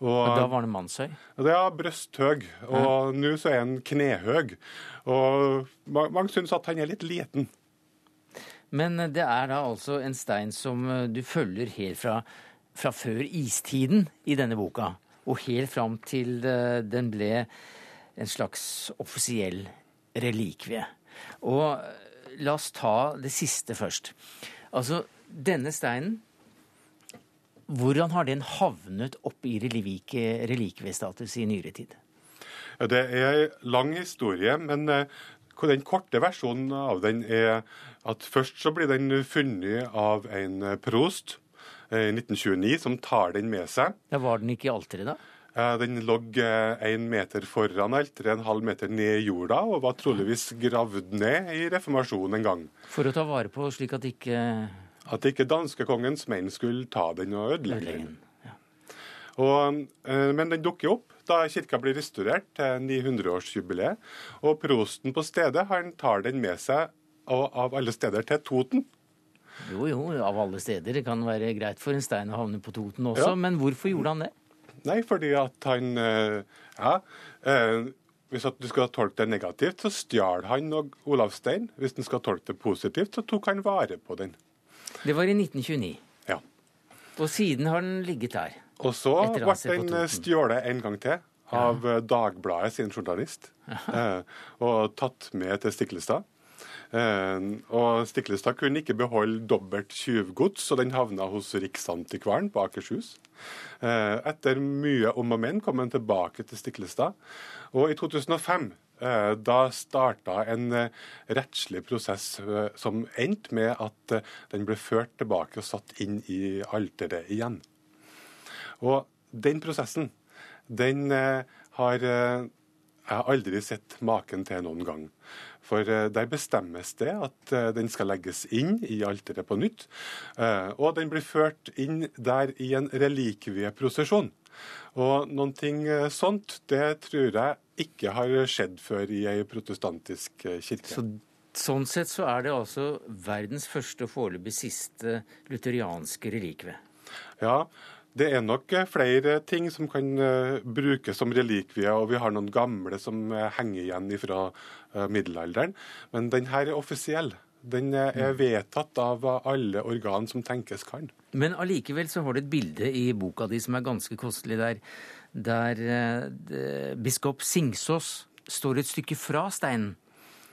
Speaker 1: Og da var det mannshøy?
Speaker 15: Ja, brøsthøg. og nå så er han knehøg. Og ma- mange syns at han er litt liten.
Speaker 1: Men eh, det er da altså en stein som eh, du følger helt fra, fra før istiden i denne boka, og helt fram til eh, den ble en slags offisiell relikvie. Og eh, la oss ta det siste først. Altså, denne steinen hvordan har den havnet opp i relikvie- relikviestatus i nyere tid?
Speaker 15: Det er en lang historie, men eh, den korte versjonen av den er at først så blir den funnet av en prost i 1929 som tar den med seg.
Speaker 1: Ja, Var den ikke i alteret da?
Speaker 15: Eh, Den lå én meter foran alteret, en halv meter ned i jorda, og var troligvis gravd ned i reformasjonen en gang.
Speaker 1: For å ta vare på slik at ikke
Speaker 15: At ikke danskekongens menn skulle ta den og ødelegge den. Og, eh, men den dukker opp da kirka blir restaurert til 900-årsjubileet. Og prosten på stedet han tar den med seg av alle steder til Toten.
Speaker 1: Jo, jo, av alle steder. Det kan være greit for en stein å havne på Toten også,
Speaker 15: Ja.
Speaker 1: men hvorfor gjorde han det?
Speaker 15: Nei, fordi at han eh, Ja. eh, Hvis at du skal tolke det negativt, så stjal han og Olav Stein. Hvis du skal tolke det positivt, så tok han vare på den.
Speaker 1: Det var i 1929.
Speaker 15: Ja.
Speaker 1: Og siden har den ligget der.
Speaker 15: Og så ble den eh, stjålet en gang til av ja. Dagbladet sin journalist. Eh, og tatt med til Stiklestad. Eh, og Stiklestad kunne ikke beholde dobbelt tjuvgods, og den havna hos Riksantikvaren på Akershus. Eh, etter mye om og men kom den tilbake til Stiklestad. Og i 2005 eh, da starta en rettslig prosess som endte med at den ble ført tilbake og satt inn i alteret igjen. Og den prosessen, den har eh, har aldri sett maken til noen gang. For eh, der bestemmes det at eh, den skal legges inn i alteret på nytt. eh, Og den blir ført inn der i en relikvieprosesjon. Og noen ting sånt, det tror jeg ikke har skjedd før i ei protestantisk kirke.
Speaker 1: Så, sånn sett så er det altså verdens første og foreløpig siste lutherianske relikvie.
Speaker 15: Ja, det er nok eh, flere ting som kan eh, brukes som relikvier, og vi har noen gamle som eh, henger igjen fra middelalderen. Men den her er offisiell. Den er vedtatt av alle organ som tenkes kan.
Speaker 1: Men allikevel så har du et bilde i boka di som er ganske kostelig der, der biskop Singsås står et stykke fra steinen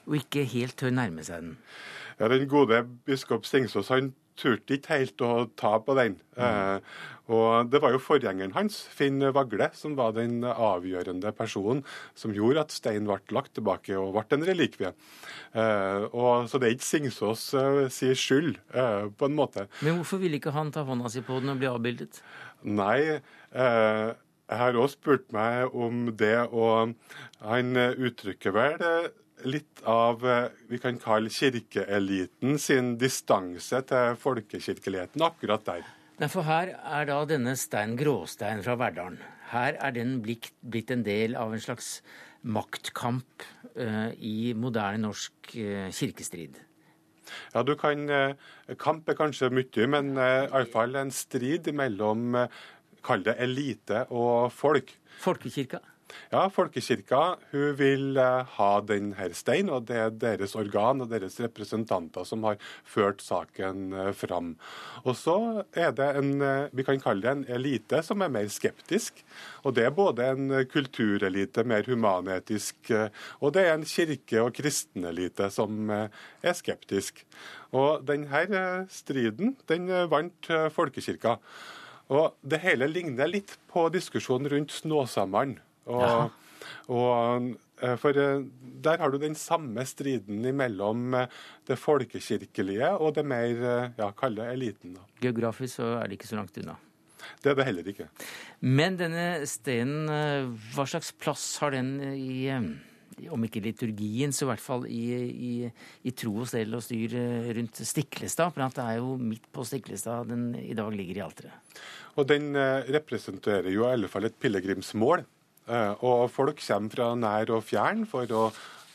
Speaker 1: og ikke helt tør nærme seg den.
Speaker 15: Ja, Den gode biskop Singsås han turte ikke helt å ta på den. Eh, og Det var jo forgjengeren hans, Finn Vagle, som var den avgjørende personen som gjorde at steinen ble lagt tilbake og ble en relikvie. Eh, og, så det er ikke Singsås sin skyld, på en måte.
Speaker 1: Men hvorfor ville ikke han ta hånda si på den og bli avbildet?
Speaker 15: Nei, jeg har også spurt meg om det, og han uttrykker vel litt av eh, vi kan kalle kirkeeliten sin distanse til folkekirkeligheten akkurat der.
Speaker 1: Nei, for her er da denne stein gråstein fra Verdalen. Her er den blitt, blitt en del av en slags maktkamp eh, i moderne norsk eh, kirkestrid.
Speaker 15: Ja, du kan Kamp er kanskje mye, men eh, iallfall en strid mellom Kall det elite og folk.
Speaker 1: Folkekirka?
Speaker 15: Ja, folkekirka hun vil eh, ha denne steinen, stein, og det er deres organ og deres representanter som har ført saken eh, fram. Og så er det en, eh, vi kan kalle det en elite som er mer skeptisk. Og det er både en kulturelite, mer humanetisk, og det er en kirke- og kristenelite som er skeptisk. Og denne striden, den vant folkekirka. Og det hele ligner litt på diskusjonen rundt Snåsamannen. Og, og, eh, for eh, der har du den samme striden mellom eh, det folkekirkelige og det mer ja, kalde eliten. Da.
Speaker 1: Geografisk så er det ikke så langt unna.
Speaker 15: Det er det heller ikke.
Speaker 1: Men denne steinen, eh, hva slags plass har den i om ikke liturgien, så i hvert fall i, i, i tro og stell og styr rundt Stiklestad. For det er jo midt på Stiklestad den i dag ligger i alteret.
Speaker 15: Og den representerer jo i alle fall et pilegrimsmål. Eh, og folk kommer fra nær og fjern for å,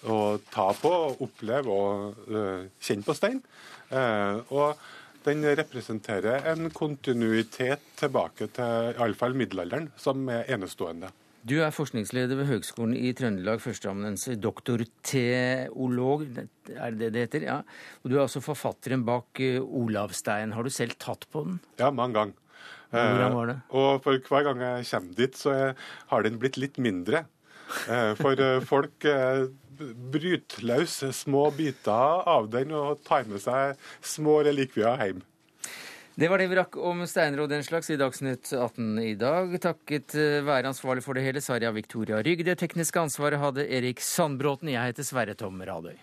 Speaker 15: å ta på, oppleve og uh, kjenne på stein. Uh, og den representerer en kontinuitet tilbake til iallfall middelalderen, som er enestående.
Speaker 1: Du er forskningsleder ved Høgskolen i Trøndelag, førsteamanuensis, doktorteolog, er det det heter? Ja. Og du er altså forfatteren bak Olavstein. Har du selv tatt på den?
Speaker 15: Ja, mange ganger.
Speaker 1: Hvordan var det?
Speaker 15: Eh, og for hver gang jeg kommer dit, så har den blitt litt mindre. Eh, for eh, folk eh, bryter løs små biter av den og tar med seg små relikvier hjem.
Speaker 1: Det var det vi rakk om steiner og den slags i Dagsnytt 18 i dag. Takket eh, være ansvarlig for det hele, Sarja Victoria Rygg. Det tekniske ansvaret hadde Erik Sandbråten. Jeg heter Sverre Tom Radøy.